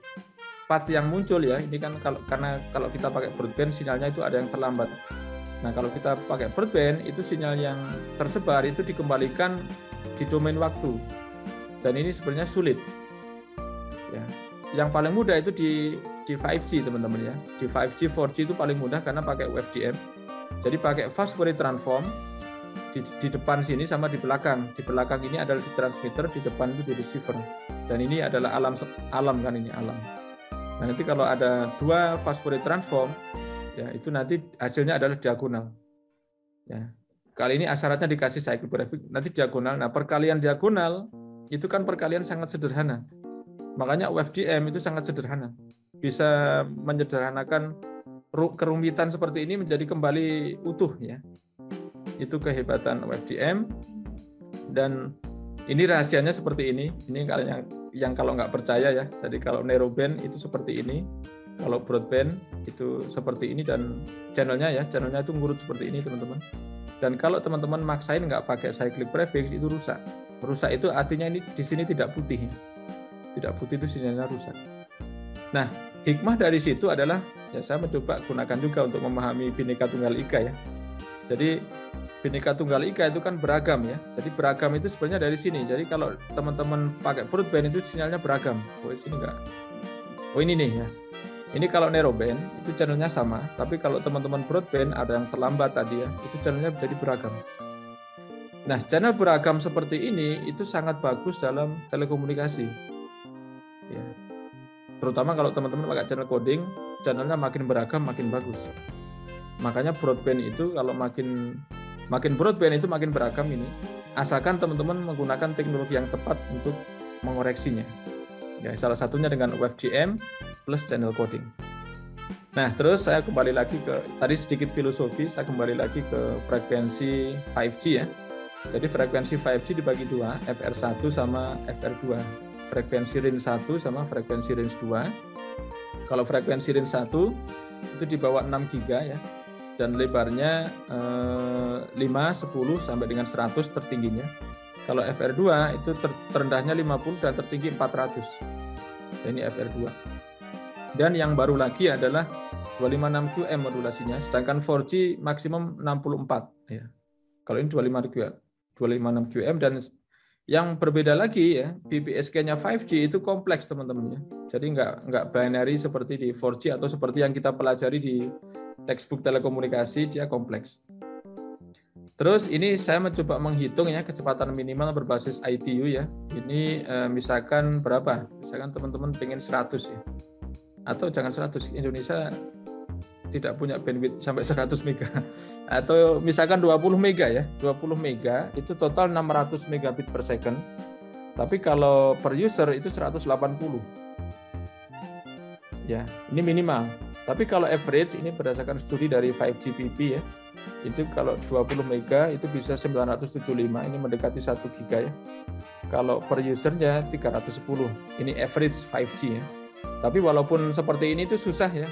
pasti yang muncul ya. Ini kan kalau karena kalau kita pakai broadband sinyalnya itu ada yang terlambat. Nah, kalau kita pakai broadband itu sinyal yang tersebar itu dikembalikan di domain waktu. Dan ini sebenarnya sulit. Ya. Yang paling mudah itu di di 5G teman-teman ya. Di 5G, 4G itu paling mudah karena pakai UFDM. Jadi pakai fast Fourier transform di, di depan sini sama di belakang. Di belakang ini adalah di transmitter, di depan itu di receiver. Dan ini adalah alam alam kan ini alam. Nah, nanti kalau ada dua fast Fourier transform, ya itu nanti hasilnya adalah diagonal. Ya, Kali ini asyaratnya dikasih cycle graphic, nanti diagonal. Nah, perkalian diagonal itu kan perkalian sangat sederhana. Makanya UFDM itu sangat sederhana. Bisa menyederhanakan kerumitan seperti ini menjadi kembali utuh ya. Itu kehebatan UFDM dan ini rahasianya seperti ini. Ini kalau yang yang kalau nggak percaya ya. Jadi kalau narrowband itu seperti ini, kalau broadband itu seperti ini dan channelnya ya, channelnya itu ngurut seperti ini teman-teman. Dan kalau teman-teman maksain nggak pakai cyclic prefix itu rusak. Rusak itu artinya ini di sini tidak putih. Tidak putih itu sinyalnya rusak. Nah, hikmah dari situ adalah ya saya mencoba gunakan juga untuk memahami bineka tunggal ika ya. Jadi bineka tunggal ika itu kan beragam ya. Jadi beragam itu sebenarnya dari sini. Jadi kalau teman-teman pakai broadband itu sinyalnya beragam. Oh, sini enggak. Oh, ini nih ya. Ini kalau narrowband itu channelnya sama, tapi kalau teman-teman broadband ada yang terlambat tadi ya, itu channelnya jadi beragam. Nah, channel beragam seperti ini itu sangat bagus dalam telekomunikasi. Ya. Terutama kalau teman-teman pakai channel coding, channelnya makin beragam makin bagus. Makanya broadband itu kalau makin makin broadband itu makin beragam ini, asalkan teman-teman menggunakan teknologi yang tepat untuk mengoreksinya. Ya, salah satunya dengan WebGM plus channel coding. Nah, terus saya kembali lagi ke tadi sedikit filosofi, saya kembali lagi ke frekuensi 5G ya. Jadi frekuensi 5G dibagi dua, FR1 sama FR2. Frekuensi range 1 sama frekuensi range 2. Kalau frekuensi range 1 itu di bawah 6 giga ya. Dan lebarnya eh, 5, 10 sampai dengan 100 tertingginya. Kalau FR2 itu ter terendahnya 50 dan tertinggi 400. Dan ini FR2. Dan yang baru lagi adalah 256 QM modulasinya, sedangkan 4G maksimum 64 ya. Kalau ini 25 QM, 256 QM dan yang berbeda lagi ya, BPSK-nya 5G itu kompleks teman-teman ya. Jadi nggak nggak binary seperti di 4G atau seperti yang kita pelajari di textbook telekomunikasi, dia kompleks. Terus ini saya mencoba menghitung ya kecepatan minimal berbasis ITU ya. Ini eh, misalkan berapa? Misalkan teman-teman pengen 100 ya. Atau jangan 100, Indonesia tidak punya bandwidth sampai 100 mega atau misalkan 20 mega ya 20 mega itu total 600 megabit per second tapi kalau per user itu 180 ya ini minimal tapi kalau average ini berdasarkan studi dari 5GPP ya. Itu kalau 20 mega itu bisa 975 ini mendekati 1 giga ya. Kalau per usernya 310 ini average 5G ya. Tapi walaupun seperti ini itu susah ya.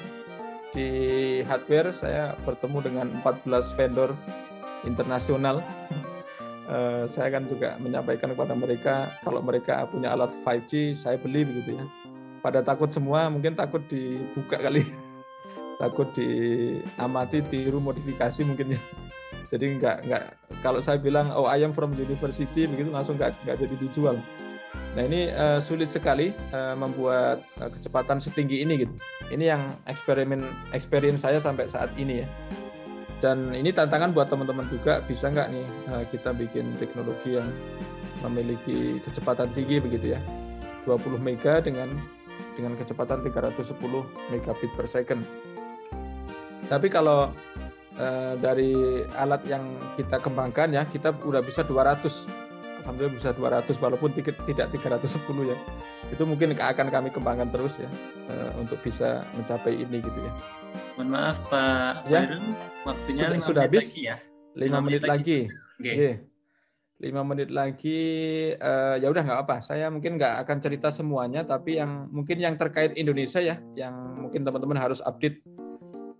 Di hardware saya bertemu dengan 14 vendor internasional. Eh, saya kan juga menyampaikan kepada mereka kalau mereka punya alat 5G saya beli begitu ya. Pada takut semua, mungkin takut dibuka kali, takut diamati, tiru modifikasi mungkin ya. Jadi nggak nggak kalau saya bilang oh I am from university begitu langsung nggak nggak jadi dijual. Nah ini uh, sulit sekali uh, membuat uh, kecepatan setinggi ini gitu. Ini yang eksperimen experience saya sampai saat ini ya. Dan ini tantangan buat teman-teman juga bisa nggak nih uh, kita bikin teknologi yang memiliki kecepatan tinggi begitu ya. 20 mega dengan dengan kecepatan 310 megabit per second. Tapi kalau uh, dari alat yang kita kembangkan ya kita udah bisa 200 alhamdulillah bisa 200 walaupun tidak 310 ya. Itu mungkin akan kami kembangkan terus ya uh, untuk bisa mencapai ini gitu ya. Mohon maaf Pak ya. Waktunya sudah, sudah habis lagi ya. 5, 5 menit, lagi. Oke. Okay. Yeah. 5 menit lagi uh, ya udah nggak apa. Saya mungkin nggak akan cerita semuanya tapi yang mungkin yang terkait Indonesia ya yang mungkin teman-teman harus update.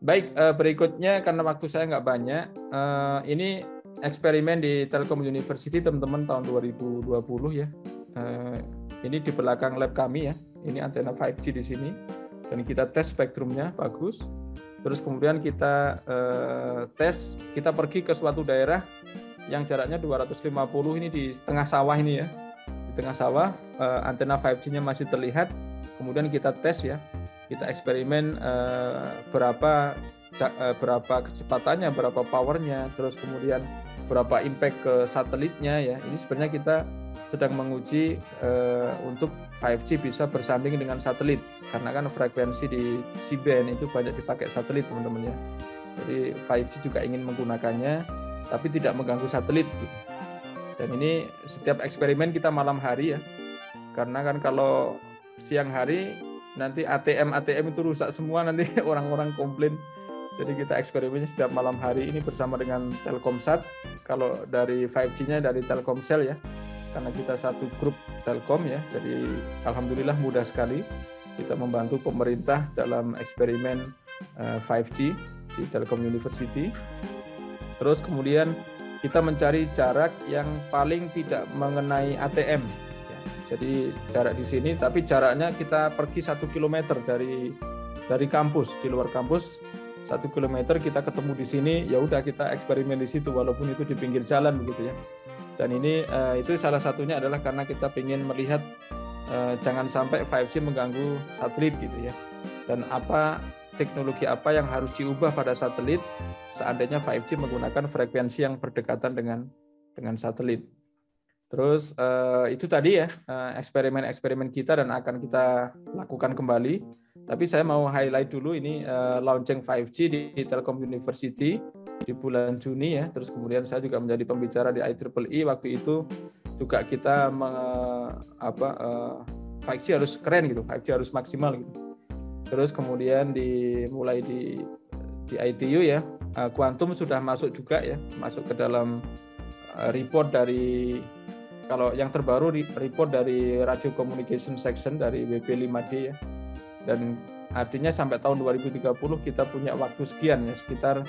Baik, uh, berikutnya karena waktu saya nggak banyak, uh, ini eksperimen di Telkom University teman-teman tahun 2020 ya. Uh, ini di belakang lab kami ya. Ini antena 5G di sini dan kita tes spektrumnya bagus. Terus kemudian kita tes, kita pergi ke suatu daerah yang jaraknya 250 ini di tengah sawah ini ya. Di tengah sawah antena 5G-nya masih terlihat. Kemudian kita tes ya. Kita eksperimen uh, berapa berapa kecepatannya, berapa powernya, terus kemudian berapa impact ke satelitnya ya. Ini sebenarnya kita sedang menguji uh, untuk 5G bisa bersanding dengan satelit karena kan frekuensi di C-band itu banyak dipakai satelit teman-teman ya. Jadi 5G juga ingin menggunakannya tapi tidak mengganggu satelit gitu. Dan ini setiap eksperimen kita malam hari ya. Karena kan kalau siang hari nanti ATM ATM itu rusak semua nanti orang-orang komplain jadi kita eksperimennya setiap malam hari ini bersama dengan Telkomsat. Kalau dari 5G-nya dari Telkomsel ya, karena kita satu grup Telkom ya. Jadi alhamdulillah mudah sekali kita membantu pemerintah dalam eksperimen 5G eh, di Telkom University. Terus kemudian kita mencari jarak yang paling tidak mengenai ATM. Jadi jarak di sini, tapi jaraknya kita pergi satu kilometer dari dari kampus di luar kampus. Satu kilometer kita ketemu di sini ya udah kita eksperimen di situ walaupun itu di pinggir jalan begitu ya. Dan ini uh, itu salah satunya adalah karena kita ingin melihat uh, jangan sampai 5G mengganggu satelit gitu ya. Dan apa teknologi apa yang harus diubah pada satelit? Seandainya 5G menggunakan frekuensi yang berdekatan dengan dengan satelit terus uh, itu tadi ya eksperimen-eksperimen kita dan akan kita lakukan kembali tapi saya mau highlight dulu ini uh, launching 5G di, Telkom University di bulan Juni ya. Terus kemudian saya juga menjadi pembicara di IEEE waktu itu juga kita me, apa uh, eh, 5G harus keren gitu, 5G harus maksimal gitu. Terus kemudian dimulai di di ITU ya, uh, sudah masuk juga ya, masuk ke dalam eh, report dari kalau yang terbaru report dari Radio Communication Section dari WP5D ya. Dan artinya sampai tahun 2030 kita punya waktu sekian ya sekitar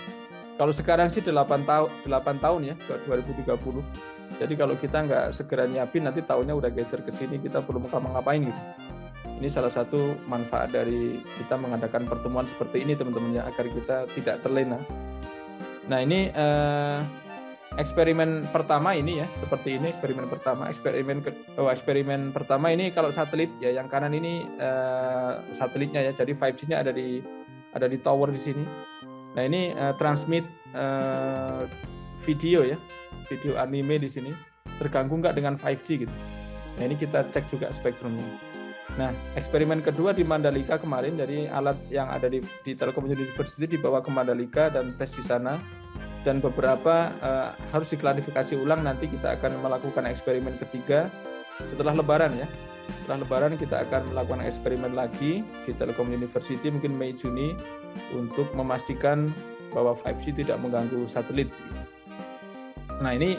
kalau sekarang sih 8 tahun 8 tahun ya ke 2030. Jadi kalau kita nggak segera nyiapin nanti tahunnya udah geser ke sini kita perlu ngapain gitu. Ini salah satu manfaat dari kita mengadakan pertemuan seperti ini teman-teman ya agar kita tidak terlena. Nah ini eh, eksperimen pertama ini ya seperti ini eksperimen pertama eksperimen ke, oh, eksperimen pertama ini kalau satelit ya yang kanan ini uh, satelitnya ya jadi 5G-nya ada di ada di tower di sini. Nah ini uh, transmit uh, video ya video anime di sini terganggu nggak dengan 5G gitu. Nah ini kita cek juga spektrumnya. Nah eksperimen kedua di Mandalika kemarin jadi alat yang ada di, di Telkom University dibawa ke Mandalika dan tes di sana dan beberapa uh, harus diklarifikasi ulang nanti kita akan melakukan eksperimen ketiga setelah lebaran ya. Setelah lebaran kita akan melakukan eksperimen lagi di Telkom University mungkin Mei Juni untuk memastikan bahwa 5G tidak mengganggu satelit. Nah ini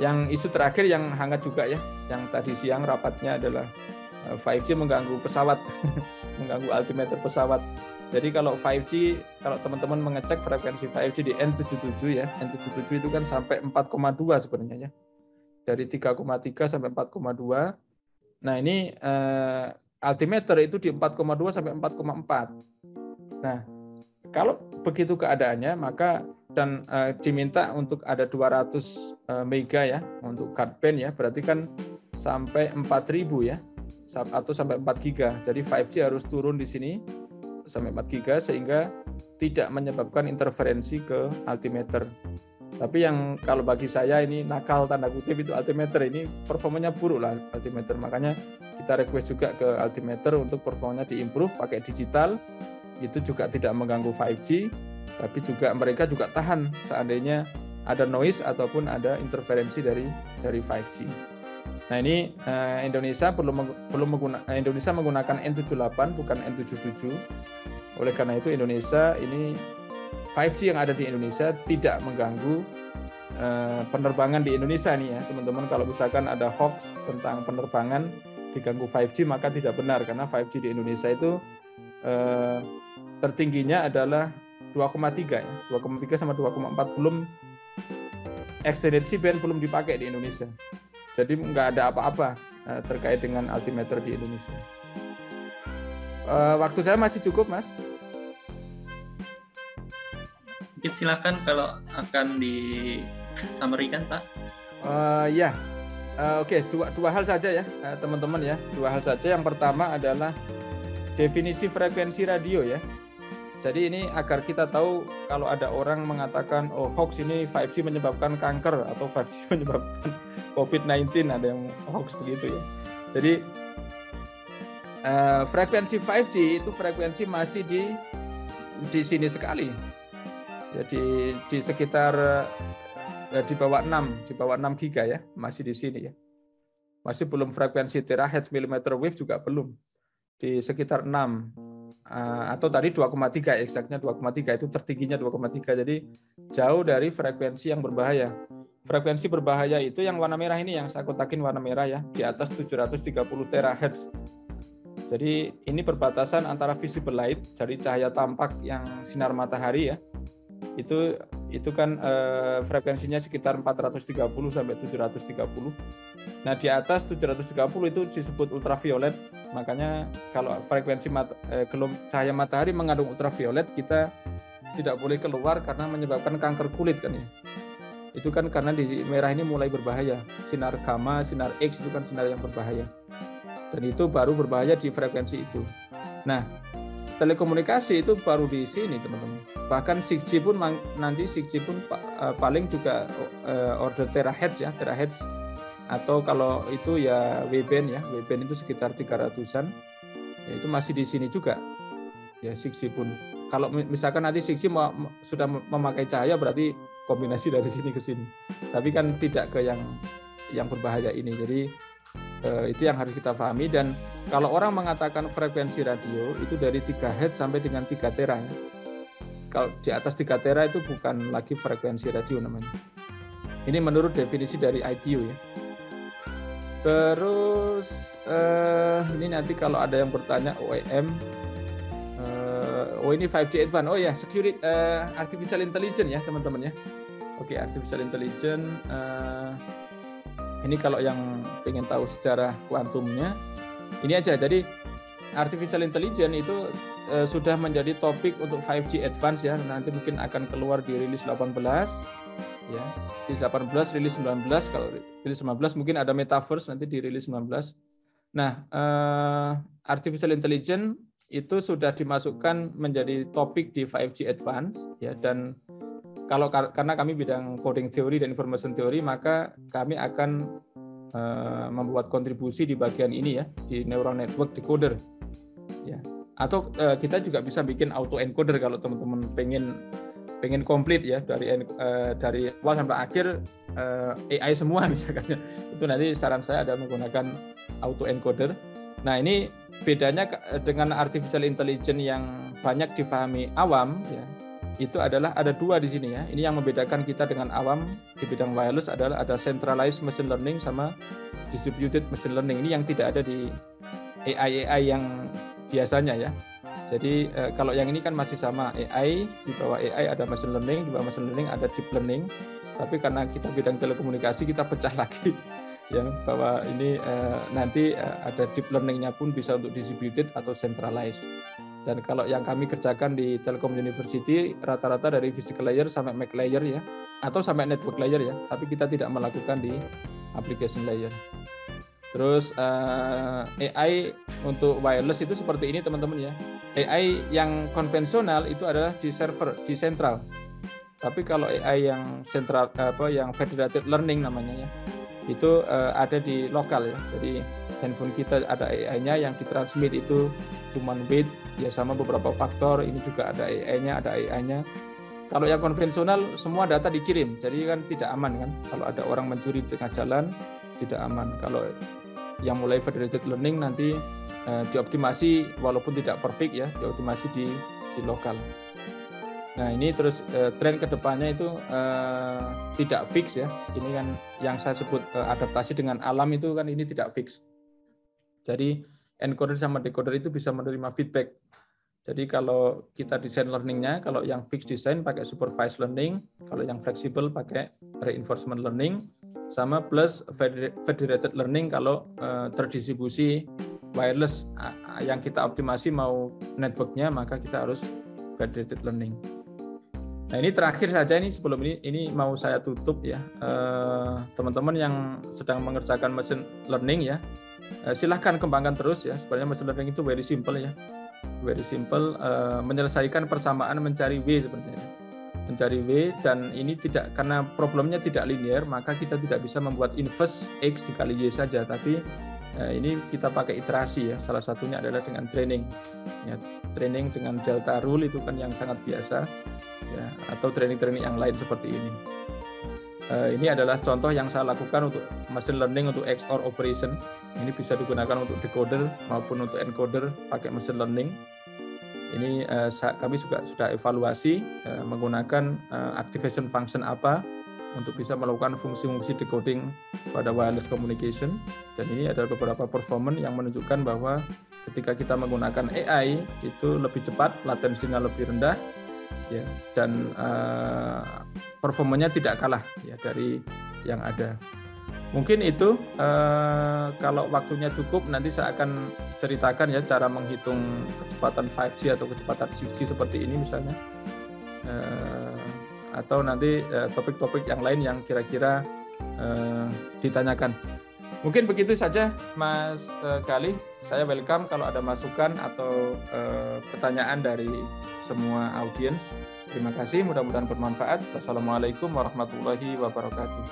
yang isu terakhir yang hangat juga ya. Yang tadi siang rapatnya adalah 5G eh, mengganggu pesawat mengganggu altimeter pesawat jadi kalau 5G, kalau teman-teman mengecek frekuensi 5G di N77 ya, N77 itu kan sampai 4,2 sebenarnya ya. Dari 3,3 sampai 4,2. Nah ini eh, altimeter itu di 4,2 sampai 4,4. Nah kalau begitu keadaannya maka dan eh, diminta untuk ada 200 eh, mega ya untuk card band ya, berarti kan sampai 4000 ya atau sampai 4 giga. Jadi 5G harus turun di sini sampai 4 giga sehingga tidak menyebabkan interferensi ke altimeter. Tapi yang kalau bagi saya ini nakal tanda kutip itu altimeter ini performanya buruk lah altimeter. Makanya kita request juga ke altimeter untuk performanya diimprove pakai digital. Itu juga tidak mengganggu 5G, tapi juga mereka juga tahan seandainya ada noise ataupun ada interferensi dari dari 5G. Nah ini uh, Indonesia perlu perlu mengguna, eh, Indonesia menggunakan N78 bukan N77. Oleh karena itu Indonesia ini 5G yang ada di Indonesia tidak mengganggu uh, penerbangan di Indonesia nih ya teman-teman. Kalau misalkan ada hoax tentang penerbangan diganggu 5G maka tidak benar karena 5G di Indonesia itu uh, tertingginya adalah 2,3 ya 2,3 sama 2,4 belum extended C-band belum dipakai di Indonesia. Jadi nggak ada apa-apa uh, terkait dengan altimeter di Indonesia. Uh, waktu saya masih cukup, Mas. Mungkin silakan kalau akan di summary kan, Pak. Uh, ya, uh, oke okay. dua dua hal saja ya, teman-teman uh, ya. Dua hal saja. Yang pertama adalah definisi frekuensi radio ya. Jadi ini agar kita tahu kalau ada orang mengatakan oh hoax ini 5G menyebabkan kanker atau 5G menyebabkan COVID-19 ada yang hoax begitu ya. Jadi uh, frekuensi 5G itu frekuensi masih di di sini sekali. Jadi di sekitar uh, di bawah 6, di bawah 6 giga ya, masih di sini ya. Masih belum frekuensi terahertz millimeter wave juga belum. Di sekitar 6 Eh, atau tadi 2,3 eksaknya 2,3 itu tertingginya 2,3 jadi jauh dari frekuensi yang berbahaya. Frekuensi berbahaya itu yang warna merah ini yang saya kotakin warna merah ya di atas 730 terahertz. Jadi ini perbatasan antara visible light jadi cahaya tampak yang sinar matahari ya itu itu kan eh, frekuensinya sekitar 430 sampai 730 nah di atas 730 itu disebut ultraviolet Makanya kalau frekuensi mat, eh, gelom cahaya matahari mengandung ultraviolet kita tidak boleh keluar karena menyebabkan kanker kulit kan ya. Itu kan karena di merah ini mulai berbahaya. Sinar gamma, sinar X itu kan sinar yang berbahaya. Dan itu baru berbahaya di frekuensi itu. Nah, telekomunikasi itu baru di sini teman-teman. Bahkan 6G pun nanti 6G pun eh, paling juga eh, order terahertz ya, terahertz. Atau kalau itu ya WBN ya WBN itu sekitar 300-an ya itu masih di sini juga. Ya 6G pun. Kalau misalkan nanti 6G mau, sudah memakai cahaya berarti kombinasi dari sini ke sini. Tapi kan tidak ke yang yang berbahaya ini. Jadi eh, itu yang harus kita pahami dan kalau orang mengatakan frekuensi radio itu dari 3 Hz sampai dengan 3 tera ya. kalau di atas 3 tera itu bukan lagi frekuensi radio namanya Ini menurut definisi dari ITU ya. Terus uh, ini nanti kalau ada yang bertanya OEM, uh, oh ini 5G Advanced, oh ya security uh, artificial intelligence ya teman-teman ya. Oke okay, artificial intelligence. Uh, ini kalau yang ingin tahu secara kuantumnya, ini aja. Jadi artificial intelligence itu uh, sudah menjadi topik untuk 5G advance ya. Nanti mungkin akan keluar di rilis 18 ya. Di 18 rilis 19 kalau rilis 19 mungkin ada metaverse nanti di rilis 19. Nah, uh, artificial intelligence itu sudah dimasukkan menjadi topik di 5G advance ya dan kalau karena kami bidang coding theory dan information theory maka kami akan uh, membuat kontribusi di bagian ini ya di neural network decoder. Ya. Atau uh, kita juga bisa bikin auto encoder kalau teman-teman pengen pengen komplit ya dari uh, dari awal sampai akhir uh, AI semua misalkan itu nanti saran saya ada menggunakan auto encoder. Nah ini bedanya dengan artificial intelligence yang banyak difahami awam ya itu adalah ada dua di sini ya. Ini yang membedakan kita dengan awam di bidang wireless adalah ada centralized machine learning sama distributed machine learning. Ini yang tidak ada di AI AI yang biasanya ya. Jadi eh, kalau yang ini kan masih sama AI, di bawah AI ada machine learning, di bawah machine learning ada deep learning. Tapi karena kita bidang telekomunikasi kita pecah lagi ya bahwa ini eh, nanti eh, ada deep learningnya pun bisa untuk distributed atau centralized. Dan kalau yang kami kerjakan di Telkom University rata-rata dari physical layer sampai Mac layer ya, atau sampai network layer ya, tapi kita tidak melakukan di application layer. Terus uh, eh, AI untuk wireless itu seperti ini teman-teman ya. AI yang konvensional itu adalah di server, di sentral. Tapi kalau AI yang sentral apa yang federated learning namanya ya, itu uh, ada di lokal ya. Jadi handphone kita ada AI-nya yang ditransmit itu cuma bit ya sama beberapa faktor. Ini juga ada AI-nya, ada AI-nya. Kalau yang konvensional semua data dikirim, jadi kan tidak aman kan. Kalau ada orang mencuri di tengah jalan tidak aman. Kalau yang mulai federated learning nanti uh, dioptimasi walaupun tidak perfect ya dioptimasi di di lokal. Nah ini terus uh, tren ke depannya itu uh, tidak fix ya. Ini kan yang saya sebut uh, adaptasi dengan alam itu kan ini tidak fix. Jadi encoder sama decoder itu bisa menerima feedback. Jadi kalau kita desain learningnya, kalau yang fixed design pakai supervised learning, kalau yang fleksibel pakai reinforcement learning, sama plus federated learning kalau uh, terdistribusi wireless yang kita optimasi mau networknya maka kita harus federated learning. Nah ini terakhir saja ini sebelum ini ini mau saya tutup ya eh, teman-teman yang sedang mengerjakan machine learning ya uh, silahkan kembangkan terus ya. Sebenarnya machine learning itu very simple ya. Very simple uh, menyelesaikan persamaan mencari w sebenarnya. Mencari W dan ini tidak karena problemnya tidak linear maka kita tidak bisa membuat inverse X dikali Y saja. Tapi eh, ini kita pakai iterasi ya. Salah satunya adalah dengan training. Ya training dengan delta rule itu kan yang sangat biasa ya atau training-training yang lain seperti ini. eh, ini adalah contoh yang saya lakukan untuk machine learning untuk XOR operation. Ini bisa digunakan untuk decoder maupun untuk encoder pakai machine learning. Ini uh, kami juga sudah evaluasi uh, menggunakan activation function apa untuk bisa melakukan fungsi-fungsi decoding pada wireless communication. Dan ini ada beberapa performance yang menunjukkan bahwa ketika kita menggunakan AI itu lebih cepat, latensinya lebih rendah ya. Dan uh, performanya tidak kalah ya dari yang ada. Mungkin itu eh, kalau waktunya cukup nanti saya akan ceritakan ya cara menghitung kecepatan 5G atau kecepatan 6G seperti ini misalnya. Eh, atau nanti eh, topik-topik yang lain yang kira-kira eh, ditanyakan. Mungkin begitu saja Mas eh, Gali. Saya welcome kalau ada masukan atau eh, pertanyaan dari semua audiens. Terima kasih, mudah-mudahan bermanfaat. Wassalamualaikum warahmatullahi wabarakatuh.